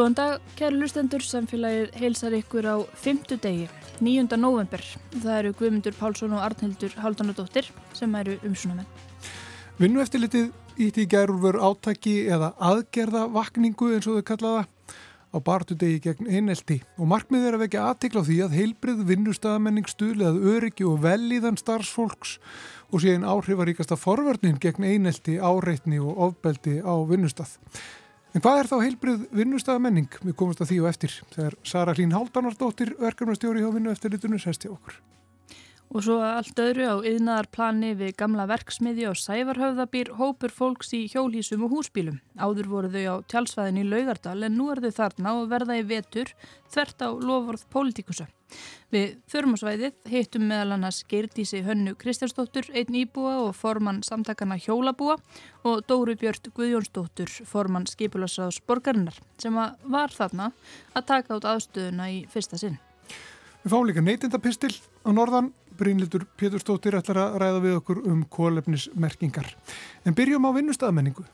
Góðan dag, kæru lustendur, samfélagið heilsar ykkur á fymtu degi, 9. november. Það eru Guðmundur Pálsson og Arnhildur Haldanadóttir sem eru umsunamenn. Vinnu eftir litið íti í gerur átaki eða aðgerða vakningu eins og þau kallaða á bartudegi gegn einelti og markmið er að vekja aðtikla á því að heilbrið vinnustæðamenning stuðli að öryggi og velíðan starfsfólks og sé einn áhrifaríkasta forverðnin gegn einelti, áreitni og ofbeldi á vinnustæð. En hvað er þá heilbrið vinnustæðamenning? Við komumst að því og eftir þegar Sara Hlín Haldanardóttir, verkefnastjóri hjá vinnu eftir litunum, sesti okkur. Og svo allt öðru á yðnaðarplani við gamla verksmiði og sævarhöfðabýr hópur fólks í hjólísum og húsbílum. Áður voru þau á tjálsvæðin í Laugardal en nú er þau þarna og verða í vetur þvert á lofvörð pólitikusa. Við förmasvæðið hittum meðal annars Geirdísi Hönnu Kristjánsdóttur, einn íbúa og formann samtakana hjólabúa og Dóru Björn Guðjónsdóttur, formann skipularsraðs borgarinnar sem var þarna að taka út aðstöðuna í fyrsta sinn. Við fáum líka neytindapistil á norðan Brynlítur Péturstóttir ætlar að ræða við okkur um kólefnismerkingar. En byrjum á vinnustafmenningu.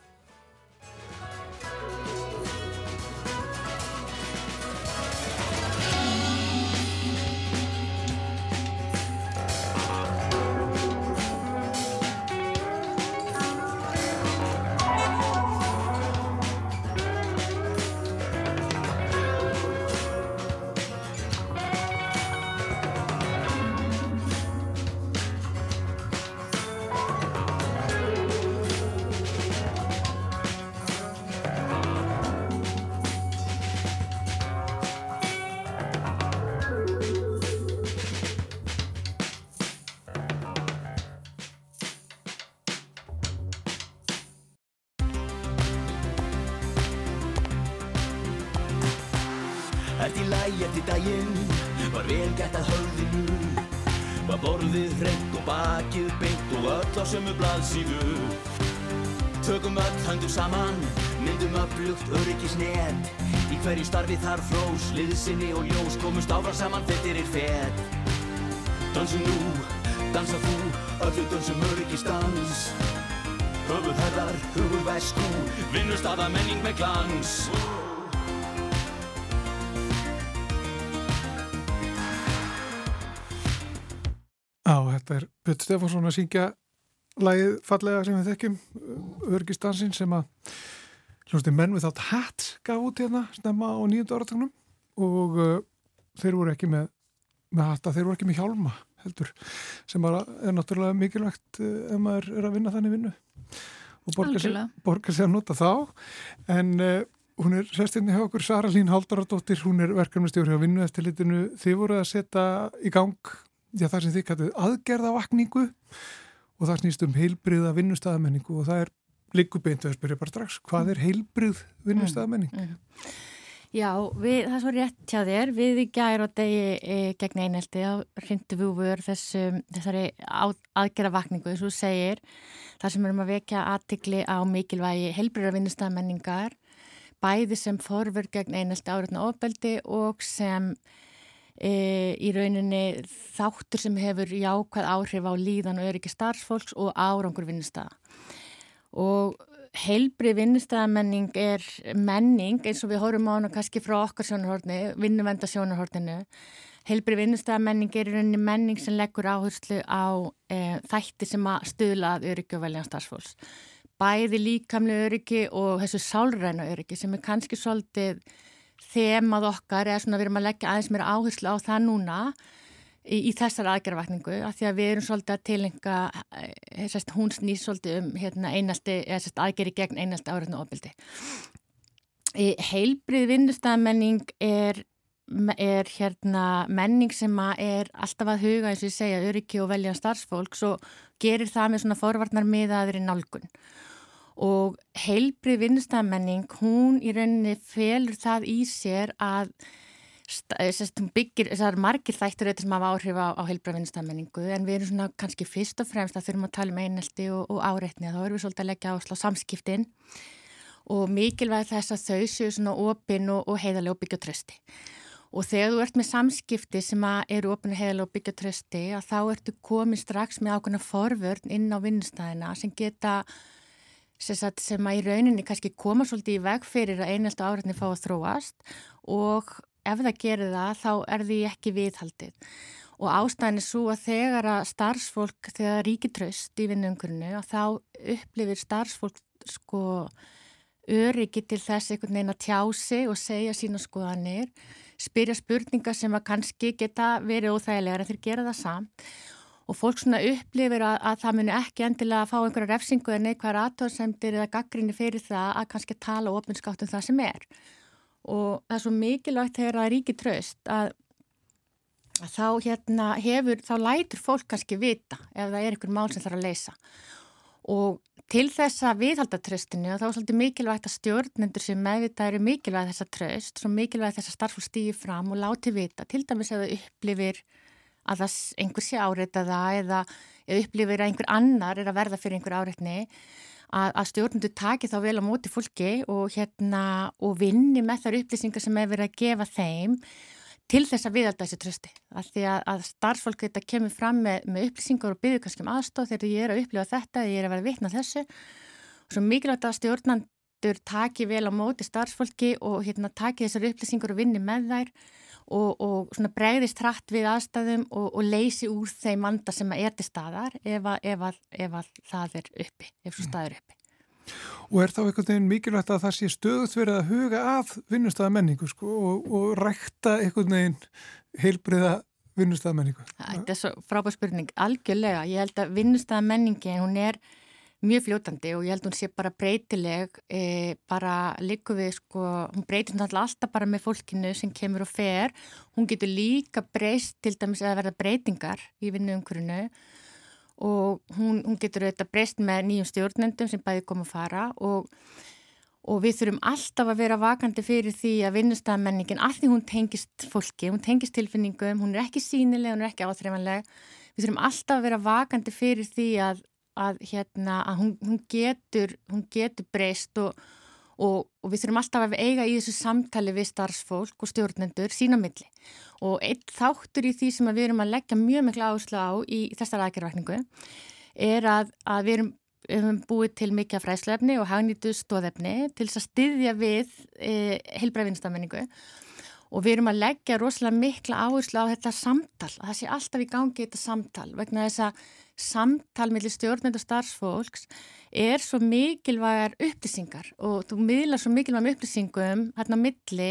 Blaðsíðu Tökum öll höndum saman, myndum öflugt öryggisnet. Í hverju starfi þar frós, liðsinni og ljós komust áfram saman fettir er fett Dansum nú, dansa þú, öllu dansum öryggistans Höfuð herðar, hugur vesku, vinnustada menning með glans. Á, þetta er Björn Stefánsson að syngja lægið fallega sem við þekkjum örgistansin sem að hljómsið menn við þátt hatt gaf út hérna snemma á nýjöndu áratögnum og uh, þeir voru ekki með, með hatta, þeir voru ekki með hjálma heldur, sem bara er náttúrulega mikilvægt uh, ef maður er að vinna þannig vinnu og borgar sér, að nota þá. En uh, hún er sestinni hjá okkur Sara Lín Haldaradóttir, hún er verkefnastjóri á vinnu eftir litinu, þið voru að setja í gang já, það sem þið kallið aðgerðavakningu og það snýst um heilbriða vinnustæðamenningu og það er líkubeint að spyrja bara strax, hvað er heilbrið vinnustæðamenning? Mm, mm. Já, við, það er svo rétt hjá þér, við í gæri og degi e, gegn einhelti á hrinduvúfur þessari aðgerðavakningu, þess að þú segir, þar sem erum að vekja aðtikli á mikilvægi heilbriða vinnustæðamenningar, bæði sem forver gegn einhelti áriðna ofbeldi og sem E, í rauninni þáttur sem hefur jákvæð áhrif á líðan og öryggi starfsfólks og árangur vinnustæða og heilbri vinnustæðamenning er menning eins og við horfum á hana kannski frá okkar sjónarhortni, vinnuvenda sjónarhortinu heilbri vinnustæðamenning er í rauninni menning sem leggur áherslu á e, þætti sem að stuðla að öryggi og veljan starfsfólks. Bæði líkamlega öryggi og þessu sálræna öryggi sem er kannski svolítið þemað okkar eða svona við erum að leggja aðeins mér áherslu á það núna í, í þessar aðgerðavakningu að því að við erum svolítið að tilenga eh, hún snýst svolítið um hérna, einaldi, eða aðgerði gegn einaldi áriðnu ofbildi. Heilbrið vinnustæðamenning er, er hérna, menning sem er alltaf að huga eins og ég segja öryggi og velja starfsfólks og gerir það með svona forvarnar miðaður í nálgun og heilbrið vinnustæðamenning, hún í rauninni felur það í sér að hún byggir, þessar margir þættur eitthvað sem hafa áhrif á, á heilbrið vinnustæðamenningu en við erum svona kannski fyrst og fremst að þurfum að tala um einelti og, og áreitni. Þá erum við svolítið að leggja áslá samskiptin. Og mikilvæg þess að þau séu svona opinn og, og heiðarlega og byggja trösti og þegar þú ert með samskipti sem eru opinn og heiðarlega og byggja trösti að þá ertu komið strax með ákveðna forvörn inn á vinnustæðina sem geta sem að í rauninni kannski koma svolítið í veg fyrir að einheltu áreitni fá að þróast og ef það gerir það þá er því ekki viðhaldið. Og ástæðin er svo að þegar að starfsfólk, þegar ríkitraust í vinnungurinu að þá upplifir starfsfólk sko öryggi til þess einhvern veginn að tjási og segja sína skoðanir, spyrja spurningar sem að kannski geta verið óþægilegar en þeir gera það samt og fólk svona upplifir að, að það muni ekki endilega að fá einhverja refsingu eða neikvæðar aðtóðsendir eða gaggrinni fyrir það að kannski tala ofinskátt um það sem er. Og það er svo mikilvægt þegar það er ríki tröst að, að þá hérna hefur, þá lætur fólk kannski vita ef það er einhver mál sem þarf að leysa. Og til þessa viðhaldatröstinu þá er svolítið mikilvægt að stjórnendur sem meðvitað eru mikilvægt þessa tröst, svo mikilvægt þessa starfsfólk stýði fram og láti vita, til dæmis ef það upplifir að það einhver sé áreita það eða, eða upplifir að einhver annar er að verða fyrir einhver áreitni að, að stjórnundu taki þá vel á móti fólki og, hérna, og vinni með þar upplýsingar sem hefur verið að gefa þeim til þess að viðalda þessi trösti. Af því að, að starfsfólk geta kemur fram með, með upplýsingar og byggja kannski um aðstóð þegar ég er að upplifa þetta, ég er að vera vitna þessu svo mikilvægt að stjórnandur taki vel á móti starfsfólki og hérna, taki þessar upplýsingar og vinni með þær og, og bregðist hratt við aðstæðum og, og leysi úr þeim manda sem er til staðar ef að, ef að, ef að það er uppi, ef svo staður uppi. Og er þá einhvern veginn mikilvægt að það sé stöðut verið að huga að vinnustæða menningu sko, og, og rækta einhvern veginn heilbriða vinnustæða menningu? Þetta er svo frábær spurning, algjörlega. Ég held að vinnustæða menningi, hún er mjög fljótandi og ég held hún sé bara breytileg e, bara líku við sko, hún breytir alltaf bara með fólkinu sem kemur og fer. Hún getur líka breyst til dæmis að verða breytingar í vinnu umhverfinu og hún, hún getur auðvitað breyst með nýjum stjórnendum sem bæði koma að fara og, og við þurfum alltaf að vera vakandi fyrir því að vinnustafmenningin, allir hún tengist fólki, hún tengist tilfinningum, hún er ekki sínileg, hún er ekki áþreifanleg. Við þurfum alltaf að vera vakandi fyrir því að að, hérna, að hún, hún getur, getur breyst og, og, og við þurfum alltaf að eiga í þessu samtali við starfsfólk og stjórnendur sína milli. Og einn þáttur í því sem við erum að leggja mjög miklu áherslu á í þessar aðgerðvækningu er að, að við erum höfum búið til mikið fræslefni og hagnýtu stóðefni til þess að styðja við e, heilbræðvinstamenningu og við erum að leggja rosalega mikla áherslu á þetta samtal, að það sé alltaf í gangi þetta samtal vegna þess að samtal millir stjórnmynd og starfsfólks er svo mikilvægar upplýsingar og þú miðlar svo mikilvægum upplýsingum hérna á milli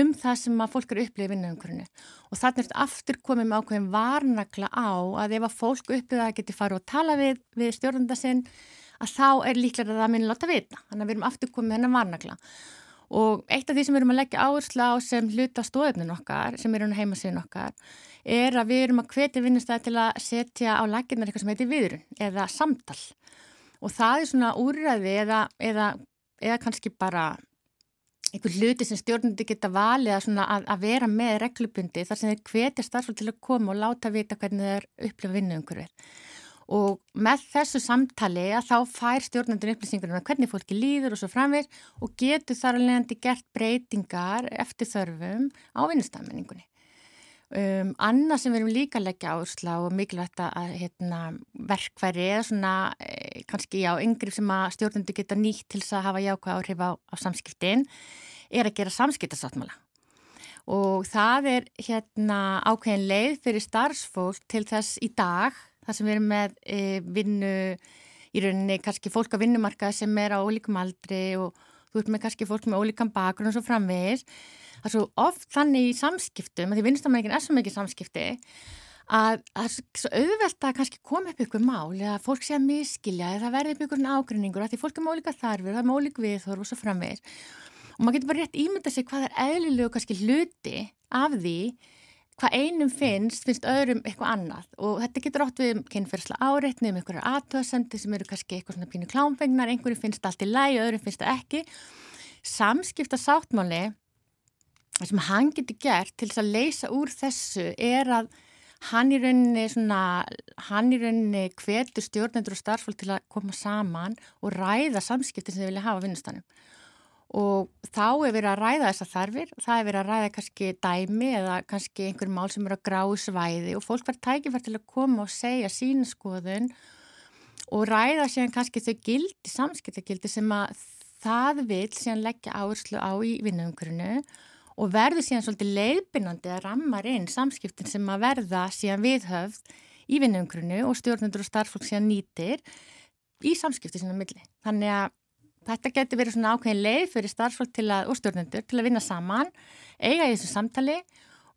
um það sem að fólk eru upplýðið vinnaumkvörinu og þannig er þetta aftur komið með ákveðin varnakla á að ef að fólk upplýðið að geti fara og tala við, við stjórnmynda sinn að þá er líklega að það minna láta vita. Þannig að við erum aftur komið hennar varnakla og eitt af því sem við erum að leggja áherslu á sem hluta stóðefnin okkar sem eru heimasíðin okkar er að við erum að hvetja vinnustæði til að setja á laginnar eitthvað sem heitir viðrun eða samtal. Og það er svona úrræði eða, eða, eða kannski bara einhver hluti sem stjórnundi geta valið að, að vera með reglubundi þar sem þeir hvetja starfsfólk til að koma og láta vita hvernig þeir upplifa vinnu umhverfið og með þessu samtali að þá fær stjórnendur upplýsingur um hvernig fólki líður og svo framvegir og getur þar alveg endi gert breytingar eftir þörfum á vinnustafmenningunni. Um, annað sem við erum líka að leggja áherslu og mikilvægt að hérna, verkværi eða svona e, kannski já, yngri sem að stjórnundu geta nýtt til þess að hafa jákvæð áhrif á, á samskiptin er að gera samskiptasáttmála og það er hérna ákveðin leið fyrir starfsfólk til þess í dag þar sem við erum með e, vinnu í rauninni kannski fólk á vinnumarka sem er á ólíkum aldri og þú ert með kannski fólk með ólíkan bakgrunn og svo framvegis. Það er svo oft þannig í samskiptum, því vinstamækin er svo mikið samskipti að það er svo auðvelt að kannski koma upp ykkur mál eða fólk sé að miskilja eða það verði upp ykkur ágrinningur því fólk er með ólíka þarfir, það er með ólík viðþorf og svo framvegis. Og maður getur bara rétt ímynda sig hvað er eðlilegu kannski hluti af því hvað einum finnst, finnst öðrum eitthvað annað. Og þetta getur ótt við kynferðsla áreitni um einhverjar aðtöðasendi sem eru kannski eitthvað svona pínu klámfengnar, einhverju finnst allt í læg, öðrum finnst það ekki. Samskipta sáttmáli sem hann getur gert til þess að leysa úr þessu er að hann í rauninni svona, hann í rauninni hvetur stjórnendur og starfsfólk til að koma saman og ræða samskiptin sem þið vilja hafa vinnustanum og þá er verið að ræða þessa þarfir, það er verið að ræða kannski dæmi eða kannski einhverjum mál sem eru að grá svæði og fólk verður tækifært til að koma og segja sína skoðun og ræða síðan kannski þau gildi, samskiptagildi sem að það vil síðan leggja áherslu á í vinnuumkörinu og verður síðan svolítið leiðbynandi að rammar inn samskiptin sem að verða síðan viðhöfð í vinnuumkörinu og stjórnendur og starffólk síðan nýtir í samskipti síðan á milli. Þannig að þetta getur verið svona ákveðin leið fyrir starffólk til að, og stjórnendur til að vinna saman, eiga í þessu samtali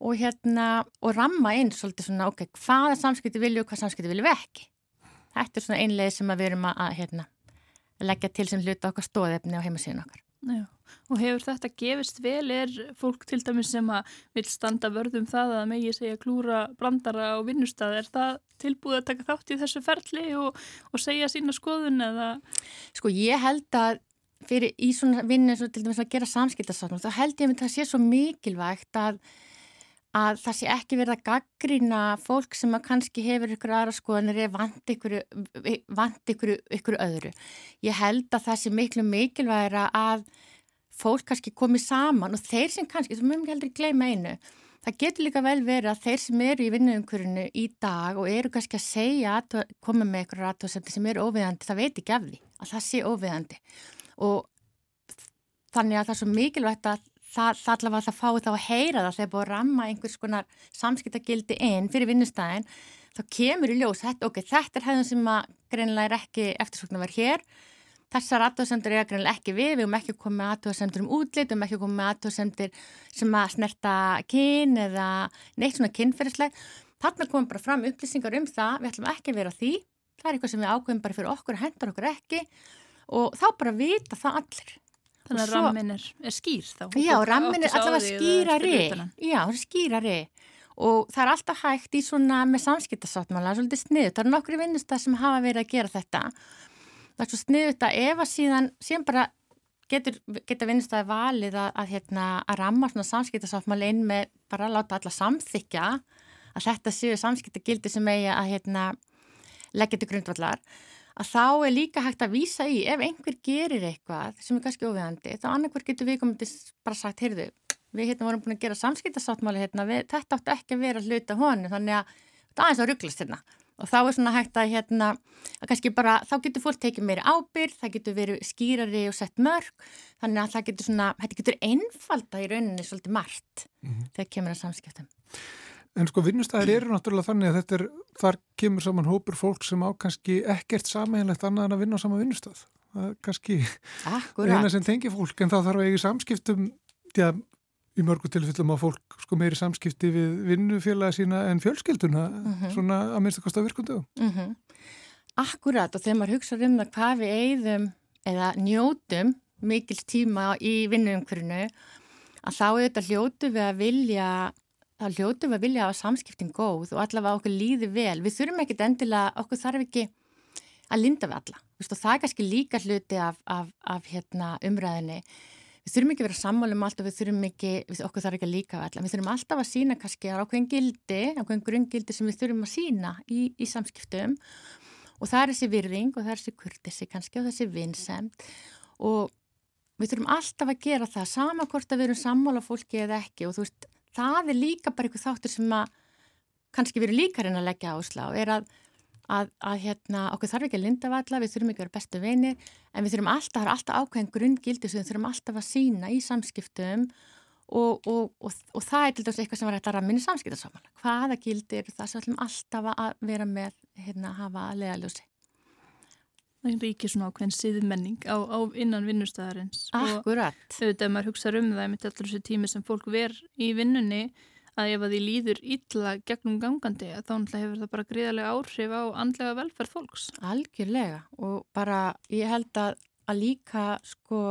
og hérna, og ramma inn svolítið svona, ok, hvaða samskipti vilju og hvað samskipti vilju við ekki. Þetta er svona einlega sem við erum að, hérna, leggja til sem hluta okkar stóðefni á heimasíðun okkar. Já, og hefur þetta gefist vel, er fólk til dæmis sem að vil standa vörðum það að megi segja klúra brandara á vinnustad, er það tilbúið að taka þátt í þessu ferli og, og segja sína skoðun eða? Sko ég held að fyrir í svona vinnu til dæmis að gera samskiptasáttmál, þá held ég að það sé svo mikilvægt að að það sé ekki verið að gaggrýna fólk sem að kannski hefur ykkur aðra skoðanir eða vant ykkur, vant ykkur, ykkur öðru. Ég held að það sé miklu mikilvægra að fólk kannski komi saman og þeir sem kannski, þú mögum ekki heldur gleyma einu, það getur líka vel verið að þeir sem eru í vinnuumkurinu í dag og eru kannski að segja, að koma með ykkur aðtóðsendir sem eru óviðandi, það veit ekki af því að það sé óviðandi og þannig að það er svo mikilvægt að það, það allavega það fái þá að heyra það. Þegar búið að ramma einhvers konar samskiptagildi inn fyrir vinnustæðin þá kemur í ljós, þetta, ok, þetta er hefðan sem að greinilega er ekki eftirsvokna verið hér þessar aðtöðsendur er greinilega ekki við, við erum ekki komið með aðtöðsendur um útlit, við erum ekki komið með aðtöðsendur sem að snerta kyn eða neitt svona kynferðisleg þarna komum bara fram upplýsingar um það við ætlum ekki að vera því, það er eitthvað sem við ákveðum bara fyrir okkur, hendar okkur ekki og þá bara vita það allir Þannig að rammin er, er skýr þá? Já, rammin er allavega skýrari. Já, skýrari. Og það er alltaf hægt í svona með samskiptasáttmála, svolítið sniðut. Það eru nokkru vinnustar sem hafa verið að gera þetta. Það er svo sniðut að ef að síðan, síðan bara getur, geta vinnustæði valið að, að, hérna, að ramma svona samskiptasáttmála inn með bara að láta alla samþykja að þetta séu samskiptagildi sem eigi að hérna, leggja til grundvallar. Að þá er líka hægt að vísa í ef einhver gerir eitthvað sem er kannski óviðandi þá annarkvar getur við komið bara sagt, heyrðu, við hérna vorum búin að gera samskiptasáttmáli hérna, við, þetta átti ekki að vera hluta honu, þannig að það er eins og rugglast hérna og þá er svona hægt að hérna, að kannski bara, þá getur fólk tekið meiri ábyrg, það getur verið skýrari og sett mörg, þannig að það getur svona, þetta getur einfalda í rauninni svolítið margt mm -hmm. þegar kemur að samskiptum. En sko vinnustæðir eru náttúrulega þannig að þetta er, þar kemur saman hópur fólk sem á kannski ekkert sameinlegt annað en að vinna á sama vinnustæð. Kannski eina sem tengi fólk en það þarf eiga samskiptum, já, í mörgu tilfellum á fólk sko meiri samskipti við vinnufélagi sína en fjölskylduna, mm -hmm. svona að minnst að kosta virkundu. Mm -hmm. Akkurat og þegar maður hugsa um það hvað við eigðum eða njótum mikil tíma í vinnuumkvörinu að þá er þetta hljótu við að vilja það hljótu við að vilja hafa samskiptin góð og allavega okkur líði vel. Við þurfum ekkit endilega, okkur þarf ekki að linda við alla. Vistu, það er kannski líka hluti af, af, af hérna, umræðinni. Við þurfum ekki að vera sammálum allt og við þurfum ekki, við, okkur þarf ekki að líka við alla. Við þurfum alltaf að sína kannski ákveðin gildi, ákveðin grungildi sem við þurfum að sína í, í samskiptum. Og það er þessi virðing og það er þessi kurtisi kannski og þessi vinsemt og við þurfum alltaf að gera það sama hvort að við erum sammála fólki eða ekki. Og þú veist, það er líka bara eitthvað þáttur sem að kannski verið líka reyna að leggja áslá er að, að, að hérna, okkur þarf ekki að linda valla, við þurfum ekki að vera bestu vinir en við þurfum alltaf, það er alltaf ákveðin grunngildi sem við þurfum alltaf að sína í samskiptum og, og, og, og það er til dæs eitthvað sem var hægt að ramminni samskiptarsáman hvaða gildir það sem við ætlum alltaf að vera með hérna, hafa að lega ljósi Það er ekki svona ákveðin síðmenning á, á innan vinnustæðarins. Akkurat. Auðvitað maður hugsa um það með allir þessu tími sem fólk ver í vinnunni að ef að því líður illa gegnum gangandi þá hefur það bara gríðarlega áhrif á andlega velferð fólks. Algjörlega og bara ég held að, að líka sko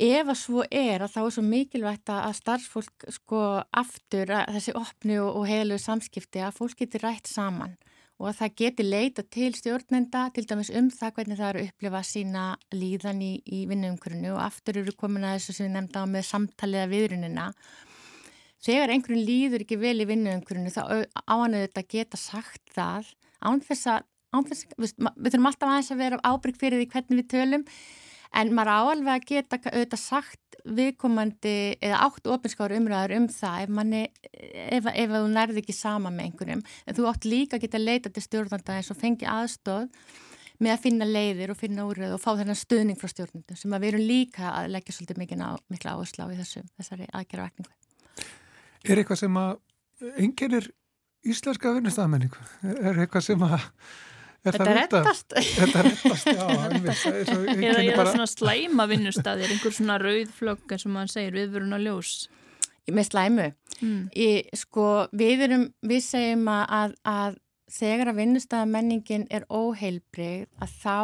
ef að svo er að þá er svo mikilvægt að starfsfólk sko aftur þessi opni og, og heilu samskipti að fólk getur rætt saman og að það geti leita til stjórnenda til dæmis um það hvernig það eru að upplifa sína líðan í, í vinnuumkörunu og aftur eru komin að þessu sem við nefnda á með samtaliða viðrunina. Þegar einhvern líður ekki vel í vinnuumkörunu þá áhannuðu þetta geta sagt það án þess að, án þess, við, við þurfum alltaf aðeins að vera ábyrg fyrir því hvernig við tölum en maður áalveg að geta auðvitað sagt viðkomandi eða átt ofinskáru umræður um það ef, manni, ef, ef þú nærði ekki sama með einhverjum en þú átt líka að geta leita til stjórnanda eins og fengi aðstóð með að finna leiðir og finna úröð og fá þennan stuðning frá stjórnundum sem að við erum líka að leggja svolítið mikla áherslu á í þessu, þessari aðgerðavækningu. Er eitthvað sem að enginnir íslenska vinnustafmenningu? Er eitthvað sem að Þetta rettast. Þetta rettast, já. Eða er það svona slæma vinnustadir, einhver svona rauðflögg eins og maður segir, viðvörun og ljós? Með slæmu. Mm. Í, sko, við, erum, við segjum að, að þegar að vinnustafmenningin er óheilbrið að þá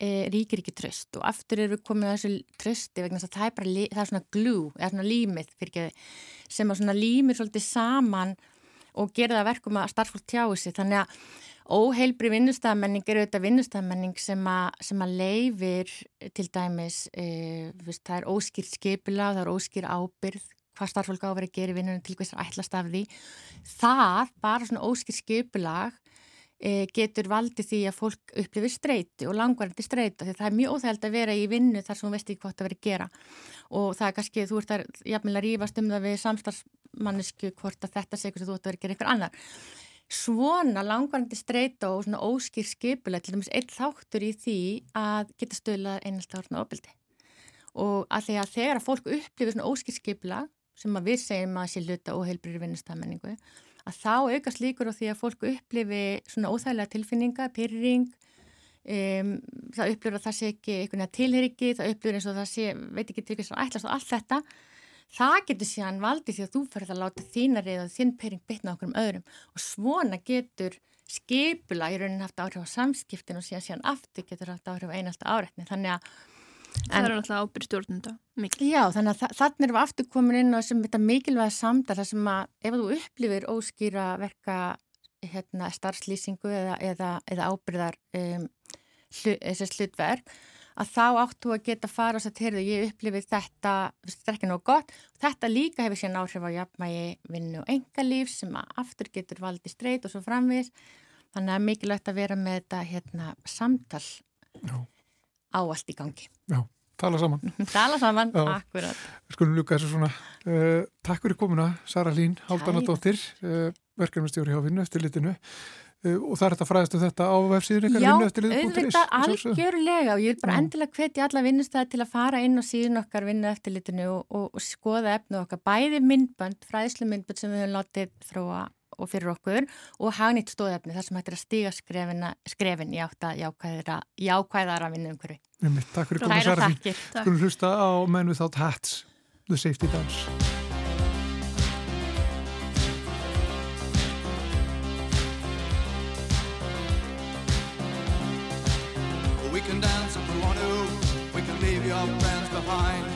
e, ríkir ekki tröst og aftur er við komið að þessu trösti vegna þess að það er bara, það er svona glú, eða svona límið fyrir sem að svona límir svolítið saman og gera það verkum að starfsfólk tjáu sig, þannig að Óheilbri vinnustafmenning er auðvitað vinnustafmenning sem, sem að leifir til dæmis, e, viðst, það er óskýrt skipila, það er óskýr ábyrð, hvað starffólk á að vera að gera í vinnunum til hvers að ætlast af því. Það, bara svona óskýr skipilag, getur valdið því að fólk upplifir streyti og langvarandi streyta því það er mjög óþægild að vera í vinnu þar sem þú veist ekki hvort að vera að gera. Og það er kannski, þú ert að jafnvel að rýfast um það við samstarfsmannisku hvort að þetta segur sem þú ert að vera að gera ykkur annar. Svona langvarandi streyta og svona óskýr skipulega til dæmis eitt þáttur í því að geta stöðlað einhelta orðna ofbildi og að því að þegar að fólk upplifir svona óskýr skipula sem að við segjum að sé luta óheilbrið vinnustamenningu að þá aukast líkur á því að fólk upplifi svona óþægilega tilfinninga, pyrring um, það upplifir að það sé ekki eitthvað tilheriki, það upplifir eins og það sé, veit ekki til hvers að ætlast og allt þetta. Það getur síðan valdið því að þú ferð að láta þína reyða og þinn pering bytna okkur um öðrum. Og svona getur skipula í raunin haft áhrif á samskiptin og síðan síðan aftur getur haft áhrif á einasta áreitni. Þannig að Það er alltaf ábyrg stjórnunda mikil. Já, þannig að þannig erum við aftur komin inn á sem þetta mikilvæga samdar þar sem að ef þú upplifir óskýra verka hérna, starfslýsingu eða, eða, eða ábyrðar um, hlutverk að þá áttu að geta fara og sagt, heyrðu, ég upplifið þetta, þetta er ekki nóg gott. Þetta líka hefur síðan áhrif á jafnmægi vinnu og engalíf sem að aftur getur valdið streyt og svo framvís. Þannig að mikilvægt að vera með þetta hérna, samtal Já. Á allt í gangi. Já, tala saman. tala saman, Já. akkurat. Skulum ljúka þessu svona. Uh, takk fyrir komuna, Sara Lín, Háldanadóttir, uh, eh, verkefnumstjóri á vinnu eftir litinu. Uh, og það er þetta fræðast um þetta á vefsíðin Já, auðvitað algjörlega og ég vil bara Já. endilega hvetja alla vinnustæði til að fara inn og síðan okkar vinnu eftirlitinu og, og, og skoða efnu okkar bæði myndbönd, fræðislu myndbönd sem við höfum látið þróa og fyrir okkur og hagnýtt stóðefni þar sem hættir að stiga skrefina, skrefin í átt að jákvæðara, jákvæðara vinnu umhverfi Takk fyrir komið Sara Skulum hlusta á Men Without Hats The Safety Dance. Your friends behind.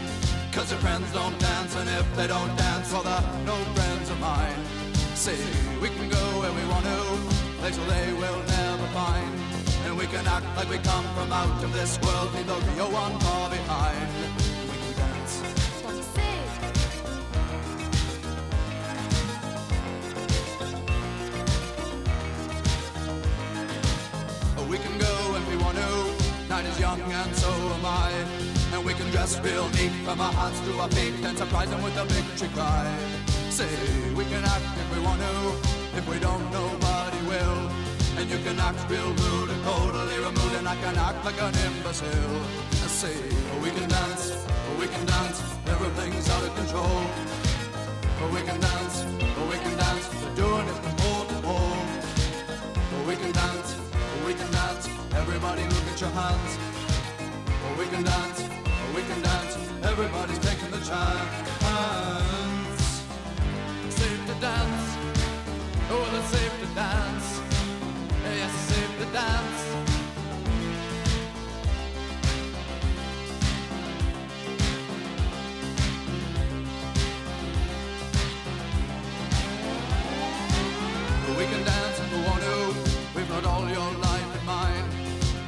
Cause your friends don't dance, and if they don't dance, well, they're no friends of mine. See, we can go where we want to, places they will never find. And we can act like we come from out of this world, leave the real one far behind. We can dance. Say? We can go when we want to. Night is young and so am I. And we can dress real neat from our hearts to our feet and surprise them with a victory cry. Say, we can act if we want to, if we don't, nobody will. And you can act real rude and totally removed, and I can act like an imbecile. Say, we can dance, we can dance, everything's out of control. We can dance, we can dance, we're doing it from pole to pole. We can dance, we can dance, everybody look at your hands. We can dance, we can dance. Everybody's taking the chance. Dance. Oh, it's safe to dance. Yes, it's safe to dance. We can dance if we want to. We've got all your life in mind.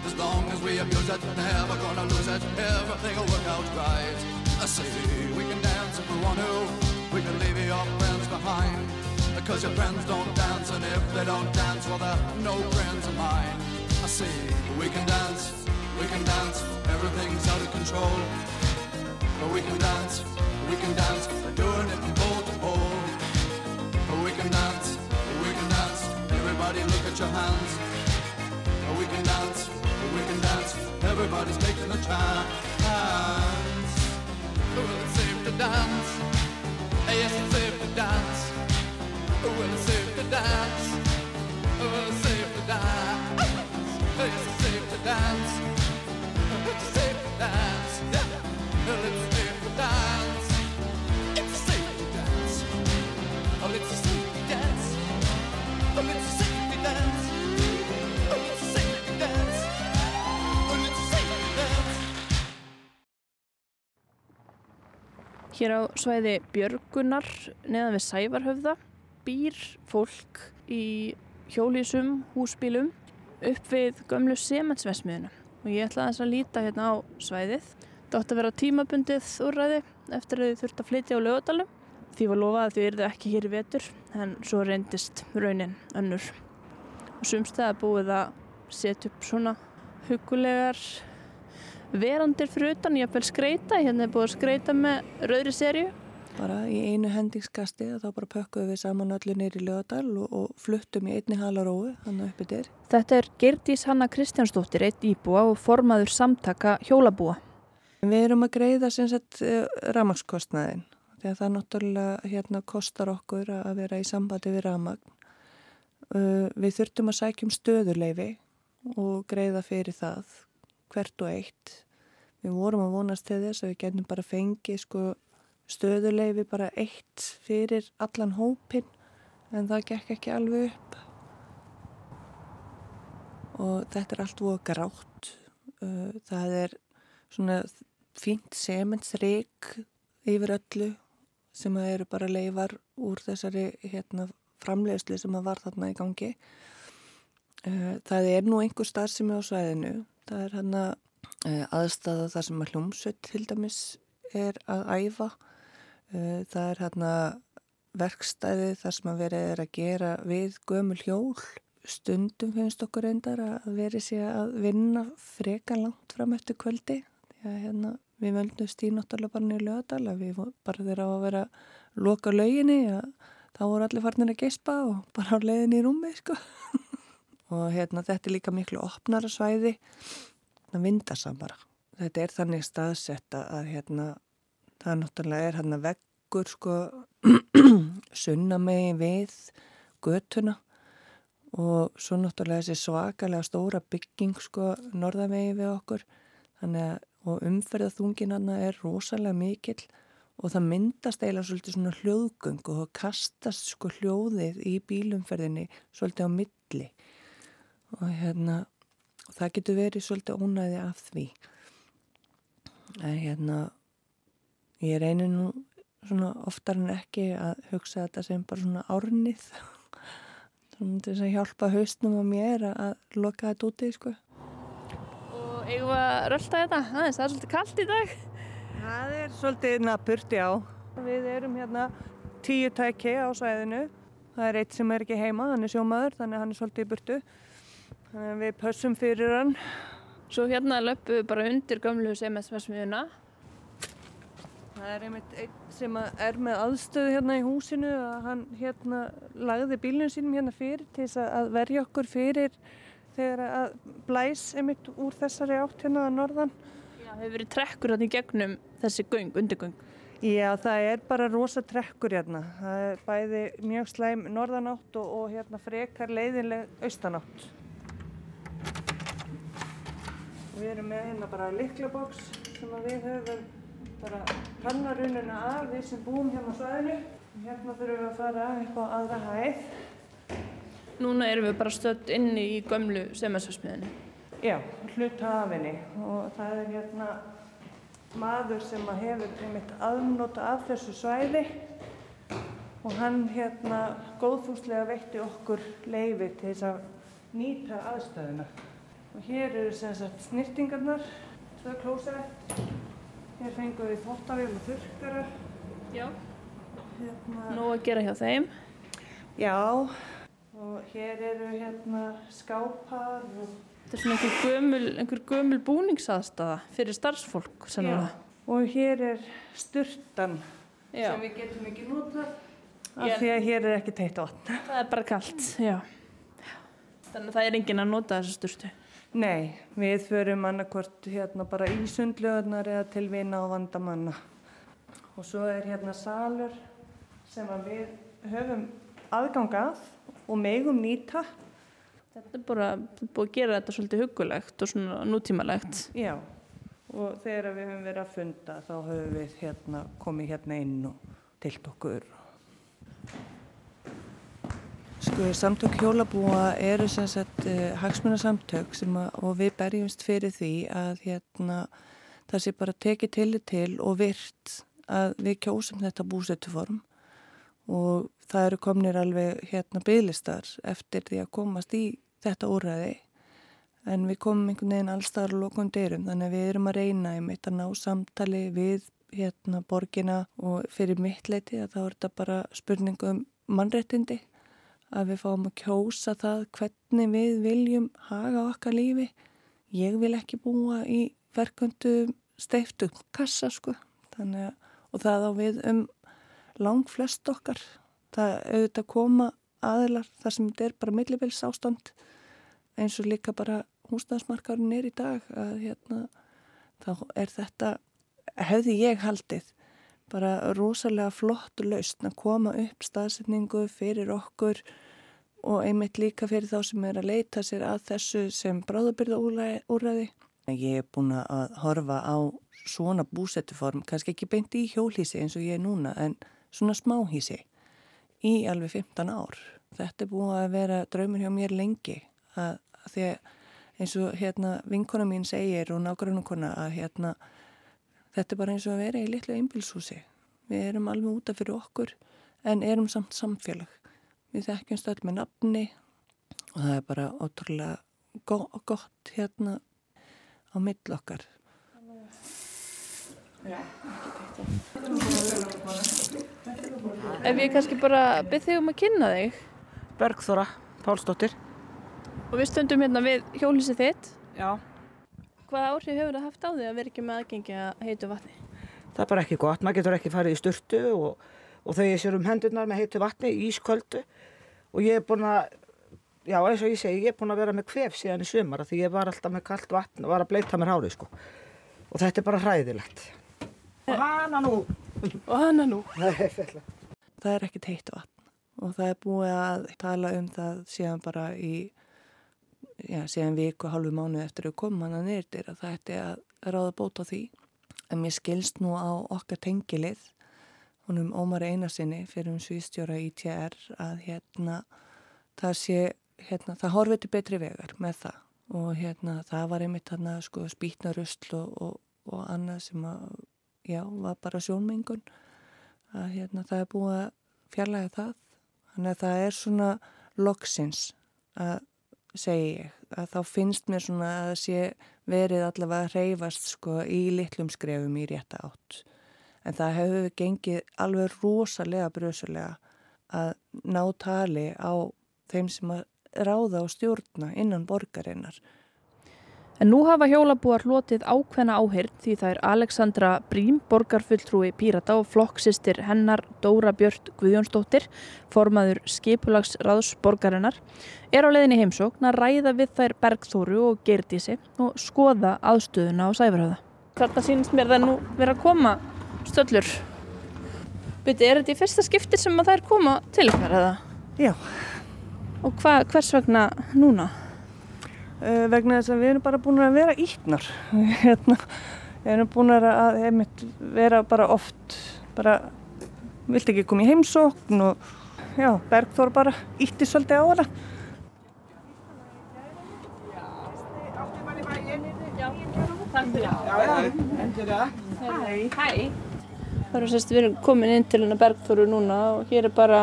As long as we abuse it, never gonna lose it. Everything will work out right. I say we can dance if we want to. Because your friends don't dance, and if they don't dance, well, they're no friends of mine. I see, we can dance, we can dance. Everything's out of control. But we can dance, we can dance. We're doing it from pole to pole. But we can dance, we can dance. Everybody look at your hands. But we can dance, we can dance everybody's taking a chance. Well, it's safe to dance. Yes, it's safe to dance. Hér á svæði Björgunar neðan við Sævarhöfða býr fólk í hjólísum, húsbílum upp við gömlu sementsvesmiðuna og ég ætla þess að líta hérna á svæðið. Það átti að vera tímabundið úrræði eftir að þau þurft að flytja á lögadalum. Því var lofað að þau yrðu ekki hér í vetur en svo reyndist raunin önnur. Og sumstæða búið að setja upp svona hugulegar verandir fyrir utan, ég að skreita, hérna er búið að skreita með rauðri serju. Bara í einu hendingskasti þá bara pökkuðum við saman öllu nýri lögadal og, og fluttum í einni halaróu hann uppi dyr. Þetta er Gerdís Hanna Kristjánsdóttir, eitt íbúa og formaður samtaka hjólabúa. Við erum að greiða sem sagt ramagskostnaðin að það náttúrulega hérna kostar okkur að vera í sambandi við ramagn. Uh, Við þurftum að sækjum stöðuleifi og greiða fyrir það hvert og eitt. Við vorum að vonast til þess að við getum bara fengið sko stöðuleifi bara eitt fyrir allan hópin en það gekk ekki alveg upp. Og þetta er allt voða grátt. Það er svona fínt sementsreik yfir öllu sem að eru bara leifar úr þessari hérna, framleiðslu sem að var þarna í gangi. Það er nú einhver starf sem er á svæðinu. Það er hann að uh, aðstæða þar sem að hljómsveit til dæmis er að æfa það er hérna verkstæði þar sem að verið er að gera við gömul hjól. Stundum finnst okkur reyndar að verið sé að vinna freka langt fram eftir kvöldi. Að hérna, við völdum stýnáttalega bara niður lögadal að við bara þeirra á að vera loka lauginni að þá voru allir farnir að geispa og bara á leiðinni í rúmi sko. og hérna þetta er líka miklu opnara svæði að vinda samara. Þetta er þannig staðsett að hérna það náttúrulega er hérna veggur sko sunnamegi við götuna og svo náttúrulega þessi svakalega stóra bygging sko norðamegi við okkur. Að og umferðaþungin hann er rosalega mikill og það myndast eiginlega svolítið svona hljóðgöng og það kastast sko hljóðið í bílumferðinni svolítið á milli. Og hérna og það getur verið svolítið ónæði af því. En hérna Ég reynir nú svona oftar en ekki að hugsa þetta sem bara svona árnið svona til þess að hjálpa haustnum á mér að loka þetta úti sko. Og eigum við að rölda þetta? Aðeins, það er svolítið kallt í dag. Það er svolítið napurt, já. Við erum hérna tíu tæki á svæðinu. Það er eitt sem er ekki heima, hann er sjómaður, þannig að hann er svolítið í burtu. Þannig við pössum fyrir hann. Svo hérna löpum við bara undir gömlu semensversmiðuna. Það er einmitt einn sem er með aðstöðu hérna í húsinu að hann hérna lagði bílunum sínum hérna fyrir til þess að verja okkur fyrir þegar að blæs einmitt úr þessari átt hérna að norðan. Já, það hefur verið trekkur hérna í gegnum þessi göng, undirgöng. Já, það er bara rosa trekkur hérna. Það er bæði mjög slæm norðanátt og, og hérna frekar leiðinleg austanátt. Við erum með hérna bara liklaboks sem við höfum bara kannarununa af við sem búum hérna á svæðinu. Hérna þurfum við að fara á aðra hæð. Núna erum við bara stödd inni í gömlu semensversmiðinu. Já, hluta af henni og það er hérna maður sem að hefur einmitt aðnóta af þessu svæði og hann hérna góðfúslega veitti okkur leifi til þess að nýta aðstæðuna. Og hér eru sem sagt snirtingarnar, tvö klósett, hér fengum við þvottavél og þurrkarar. Já. Hérna, Nú að gera hjá þeim. já, og hér eru hérna skápar og Þetta er svona einhver gömul, einhver gömul búningsaðstafa fyrir starfsfólk, sennilega. Og hér er sturtan Já. sem við getum ekki notað af því að hér er ekki teitt vatn. Það er bara kallt, já. Þannig að það er enginn að nota þessu sturtu. Nei, við förum annarkvort hérna bara í sundlöðunar eða til vina og vandamanna. Og svo er hérna salur sem að við höfum aðgangað og megum nýta. Þetta er bara búið að gera þetta svolítið hugulegt og svona nútímalegt. Já, og þegar við höfum verið að funda þá höfum við hérna komið hérna inn og tilt okkur. Sko, samtök hjólabúa eru sem sagt uh, hagsmunasamtök sem að, og við berjumst fyrir því að hérna það sé bara tekið til til og virt að við kjósum þetta búsettuform og það eru komnir alveg hérna bygglistar eftir því að komast í þetta úræði en við komum einhvern veginn allstaðar og lokum dyrum. Þannig að við erum að reyna um eitt að ná samtali við hérna borgina og fyrir mitt leiti að þá er þetta bara spurningu um mannrettindi að við fáum að kjósa það hvernig við viljum haga okkar lífi. Ég vil ekki búa í verköndu steiftu kassa sko þannig og það á við um lang flest okkar. Það auðvitað koma aðilar þar sem þetta er bara millibils ástand eins og líka bara húsnæðsmarkarinn er í dag að hérna þá er þetta hefði ég haldið bara rosalega flott laust að koma upp staðsetningu fyrir okkur og einmitt líka fyrir þá sem er að leita sér að þessu sem bráðabyrða úræði. Ég er búin að horfa á svona búsettuform, kannski ekki beint í hjólhísi eins og ég er núna, en svona smáhísi í alveg 15 ár. Þetta er búin að vera draumur hjá mér lengi að, að því að eins og hérna vinkona mín segir og nágrunukona að hérna þetta er bara eins og að vera í litlu einbilshúsi. Við erum alveg útaf fyrir okkur en erum samt samfélag. Við þekkjumst öll með nafni og það er bara ótrúlega gott hérna á mill okkar. Ef ég kannski bara byrð þig um að kynna þig Bergþóra Pálsdóttir. og við stöndum hérna við hjólísið þitt. Já. Hvaða áhrif hefur það haft á því að vera ekki með aðgengi að heitu vatni? Það er bara ekki gott. Maður getur ekki farið í sturtu og, og þau sér um hendurnar með heitu vatni, ísköldu og ég er búin að, já eins og ég segi, ég er búin að vera með kvef síðan í sumara því ég var alltaf með kallt vatn og var að bleita mér hárið sko. Og þetta er bara hræðilegt. Og hana nú. Og hana nú. Það er ekkit heitt vatn og það er búið að tala um það síðan bara í, já, síðan viku, halvu mánu eftir að koma hana nýrtir að það ætti að ráða bóta því. En mér skilst nú á okkar tengilið, honum Ómar Einarsinni fyrir um svístjóra í TR að hérna það sé, hérna það horfið til betri vegar með það. Og hérna það var einmitt þarna sko spýtna rusl og, og, og annað sem að, já, var bara sjónmengun. Að hérna það er búið að fjarlæga það. Þannig að það er svona loksins að segja ég að þá finnst mér svona að sé verið allavega að reyfast sko í litlum skrefum í rétta átt. En það hefur gengið alveg rosalega brösulega að ná tali á þeim sem að ráða og stjórna innan borgarinnar En nú hafa hjólabúar hlotið ákveðna áhyrn því það er Alexandra Brím, borgarfulltrúi Pírata og flokksistir hennar Dóra Björn Guðjónsdóttir, formaður skipulagsráðs borgarinnar, er á leiðinni heimsókn að ræða við þær Bergþóru og Gerdísi og skoða aðstöðuna á Sæfarhauða. Þarna sínist mér það nú vera að koma stöllur. Byrti, er þetta í fyrsta skipti sem að þær koma til ykkar eða? Já. Og hva, hvers vegna núna? Uh, vegna þess að við erum bara búin að vera íknar hérna, við erum búin að einmitt, vera bara oft bara, vilt ekki koma í heimsókn og já, Bergþór bara ítti svolítið á hana. Það eru sérst, við erum komin inn til hennar Bergþóru núna og hér er bara,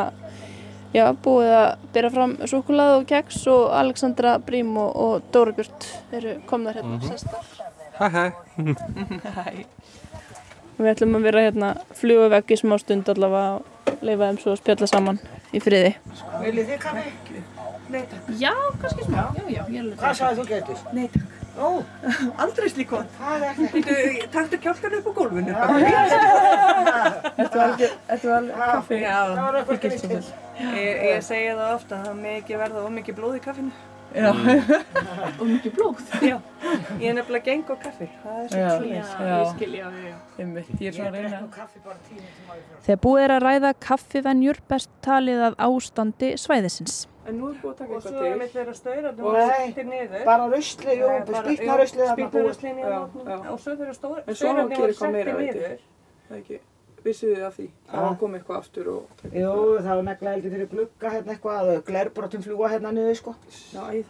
já, búið að byrja fram súkulað og keks og Alexandra Brím og, og Dóra Björn eru komnar hérna mm -hmm. sestar. Hæ, hæ. Hæ. Við ætlum að vera hérna fluga vekk í smá stund allavega og leifa þeim svo að spjalla saman í friði. Viljið þið kaffi? Nei takk. Já, kannski smá. Já, já, ég er alveg. Hvað sagði þú getur? Nei takk, Ó, aldrei slíkon það er ekki. Takktu kjálkan upp á gólfinu Ertu alveg, ertu alveg kaffi? Það Já, var eitthvað svo vel. ég, ég segi það ofta það með ekki verða of mikið blóð í kaffinu Já. og mikið blóð. Já, ég er nefnilega geng á kaffi. Það er já, svona. ég skil, já, já. Einmitt, ég er svona að reyna. Þegar búið er að ræða kaffivenjur best talið að ástandi svæðisins. En nú er búið að taka Og eitthvað svo er til. mitt þeirra staurarnir Og og sittir niður. Bara rusli, jú, Nei, bara- spýtna já, rusli þarna spýtna búið. í Já, vatnum. já. Og svo þeirra staurarnir meira, settir veit niður. Það er ekki, vissuð þið af því? Það var komið eitthvað aftur og... Jú, það var negla heldur fyrir glugga hérna eitthvað, og glerbrotum fljúa hérna niður, sko. Já, æ,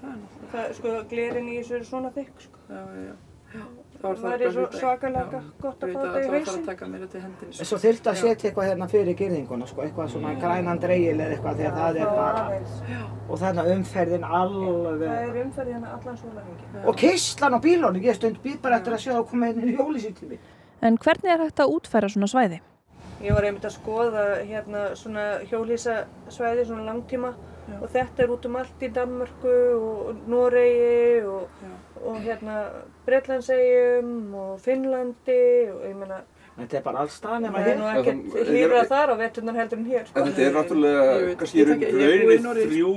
það sko, glerin í þessu er svona þykk, sko. Já, já, já. Það var Það er svo svakalega gott að fá þetta í að það var að fara hausinn. að taka mér þetta í hendinni. Svo þyrfti að setja eitthvað hérna fyrir girðinguna, sko, eitthvað svona grænan dreigil eða eitthvað, að það er bara, og þarna umferðin alveg, Það er umferð hérna allan sólarhengi. og kistlan á bílónu, ég stund býð bara eftir að sjá að koma hérna í mig. En hvernig er hægt að útfæra svona svæði? Ég var einmitt að skoða hérna svona hjólísasvæði, svona langtíma og þetta er út um allt í Danmörku og Noregi og, og hérna Bretlandsegjum og Finnlandi og ég meina Þetta er bara alls stað nema það er nú ekkert hlýra þar á veturnar heldur en hér sko. En þetta er náttúrulega kannski í er í rauninni þrjú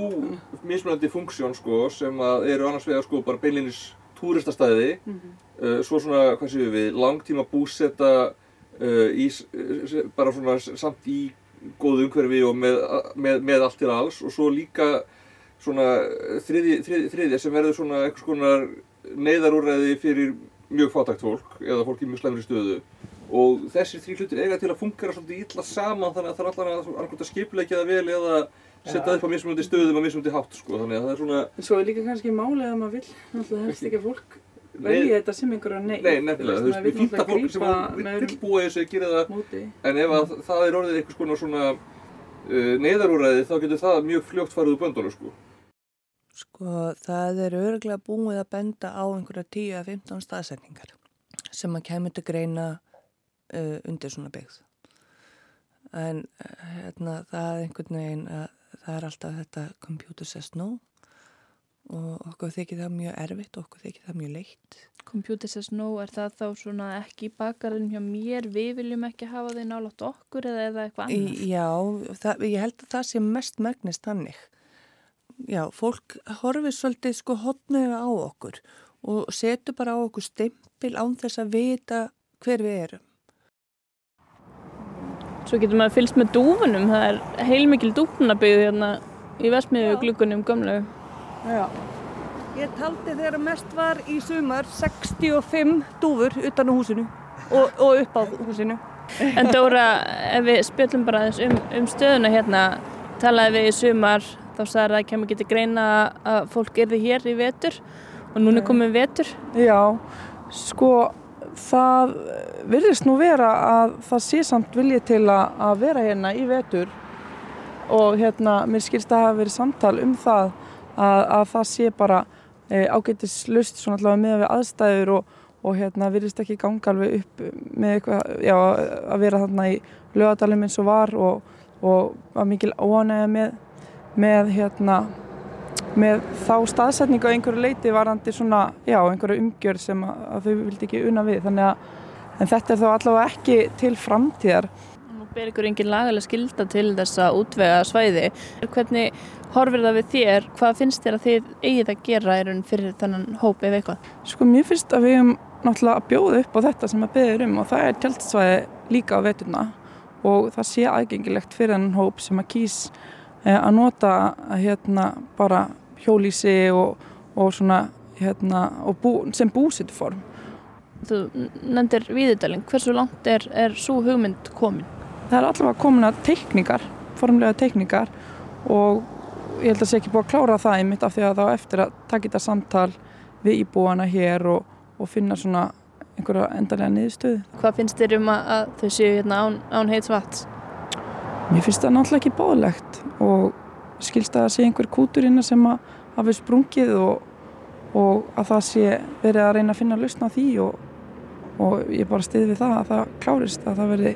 mismunandi funksjón sko sem að eru annars vegar sko bara beinlinis túristastæði. Uh, svo svona, hvað séum við, langtíma búsetta uh, í, s- s- bara svona samt í góðu umhverfi og með, með, með allt til alls. Og svo líka svona þriði, þriði, þriðja sem verður svona einhvers konar neyðarúræði fyrir mjög fátækt fólk eða fólk í mjög slæmri stöðu og þessir þrý hlutir eiga til að fungera svolítið illa saman þannig að það er allan að annarkvæmt að skipleggja það vel eða setja það upp á mismunandi stöðum á mismunandi hátt sko þannig að það er svona En svo er líka kannski málið að maður vil, náttúrulega helst ekki að fólk Nei. velji þetta sem einhverja nei. Nei, nefnilega, þú veist, við fínt að fólk sem vill búa þessu gera það móti. en ef að það er orðið einhvers konar svona uh, neyðarúræði þá getur það mjög fljótt farið úr böndunum sko Sko það er örgulega búið að benda á einhverja 10-15 staðsetningar sem að kemur til greina uh, undir svona byggð. En uh, hérna, það er einhvern veginn að það er alltaf þetta computer says no og okkur þykir það mjög erfitt og okkur þykir það mjög leitt. Computer says no, er það þá svona ekki bakarinn hjá mér, við viljum ekki hafa þeir nálátt okkur eða, eða eitthvað annað? Já, það, ég held að það sé mest merknist þannig. Já, fólk horfir svolítið sko hotnuða á okkur og setur bara á okkur stimpil án þess að vita hver við erum. Svo getur maður fylgst með dúfunum, það er heilmikil dúfnabygð hérna í vestmiðu gluggunum gömlu. Já. Ég taldi þegar mest var í sumar 65 dúfur utan á húsinu og, og upp á húsinu. En Dóra, ef við spjöllum bara um, um stöðuna hérna, talaði við í sumar, þá sagði að það kemur ekki til greina að fólk erði hér í vetur og núna er komin vetur. Já, sko það virðist nú vera að það sé samt viljið til að, að vera hérna í vetur og hérna mér skilst að hafa verið samtal um það að, að það sé bara e, ágætis lust svona allavega með við aðstæður og, og hérna virðist ekki ganga alveg upp með eitthvað, já, að vera þarna í lögadalum eins og var og, og var mikil óanægja með, með hérna með þá staðsetningu á einhverju leiti varandi svona, já, einhverju umgjörð sem að, að þau vildi ekki unna við þannig að, en þetta er þá allavega ekki til framtíðar Nú ber ykkur engin lagalega skilda til þessa útvega svæði. Hvernig horfir það við þér? Hvað finnst þér að þið eigið að gera er fyrir þennan hóp ef eitthvað? Sko, mér finnst að við höfum náttúrulega að bjóða upp á þetta sem að beður um og það er tjaldsvæði líka á veturna og það sé aðgengilegt fyrir þennan hóp sem að kýs að nota hérna bara hjólísi og, og svona hérna og bú, sem búsitform. Þú nefndir viðudalinn. Hversu langt er, er svo hugmynd komin? Það er allavega komin að teikningar, formlega teikningar og ég held að sé ekki búið að klára það einmitt af því að þá eftir að taka þetta samtal við íbúana hér og, og finna svona einhverja endarlega niðurstöðu. Hvað finnst þér um að, að þau séu hérna án, án heits vats? Mér finnst það náttúrulega ekki bóðlegt og skilst að það sé einhver kútur innan sem að hafi sprungið og, og að það sé verið að reyna að finna lausna á því og, og ég bara stiði við það að það klárist, að það verði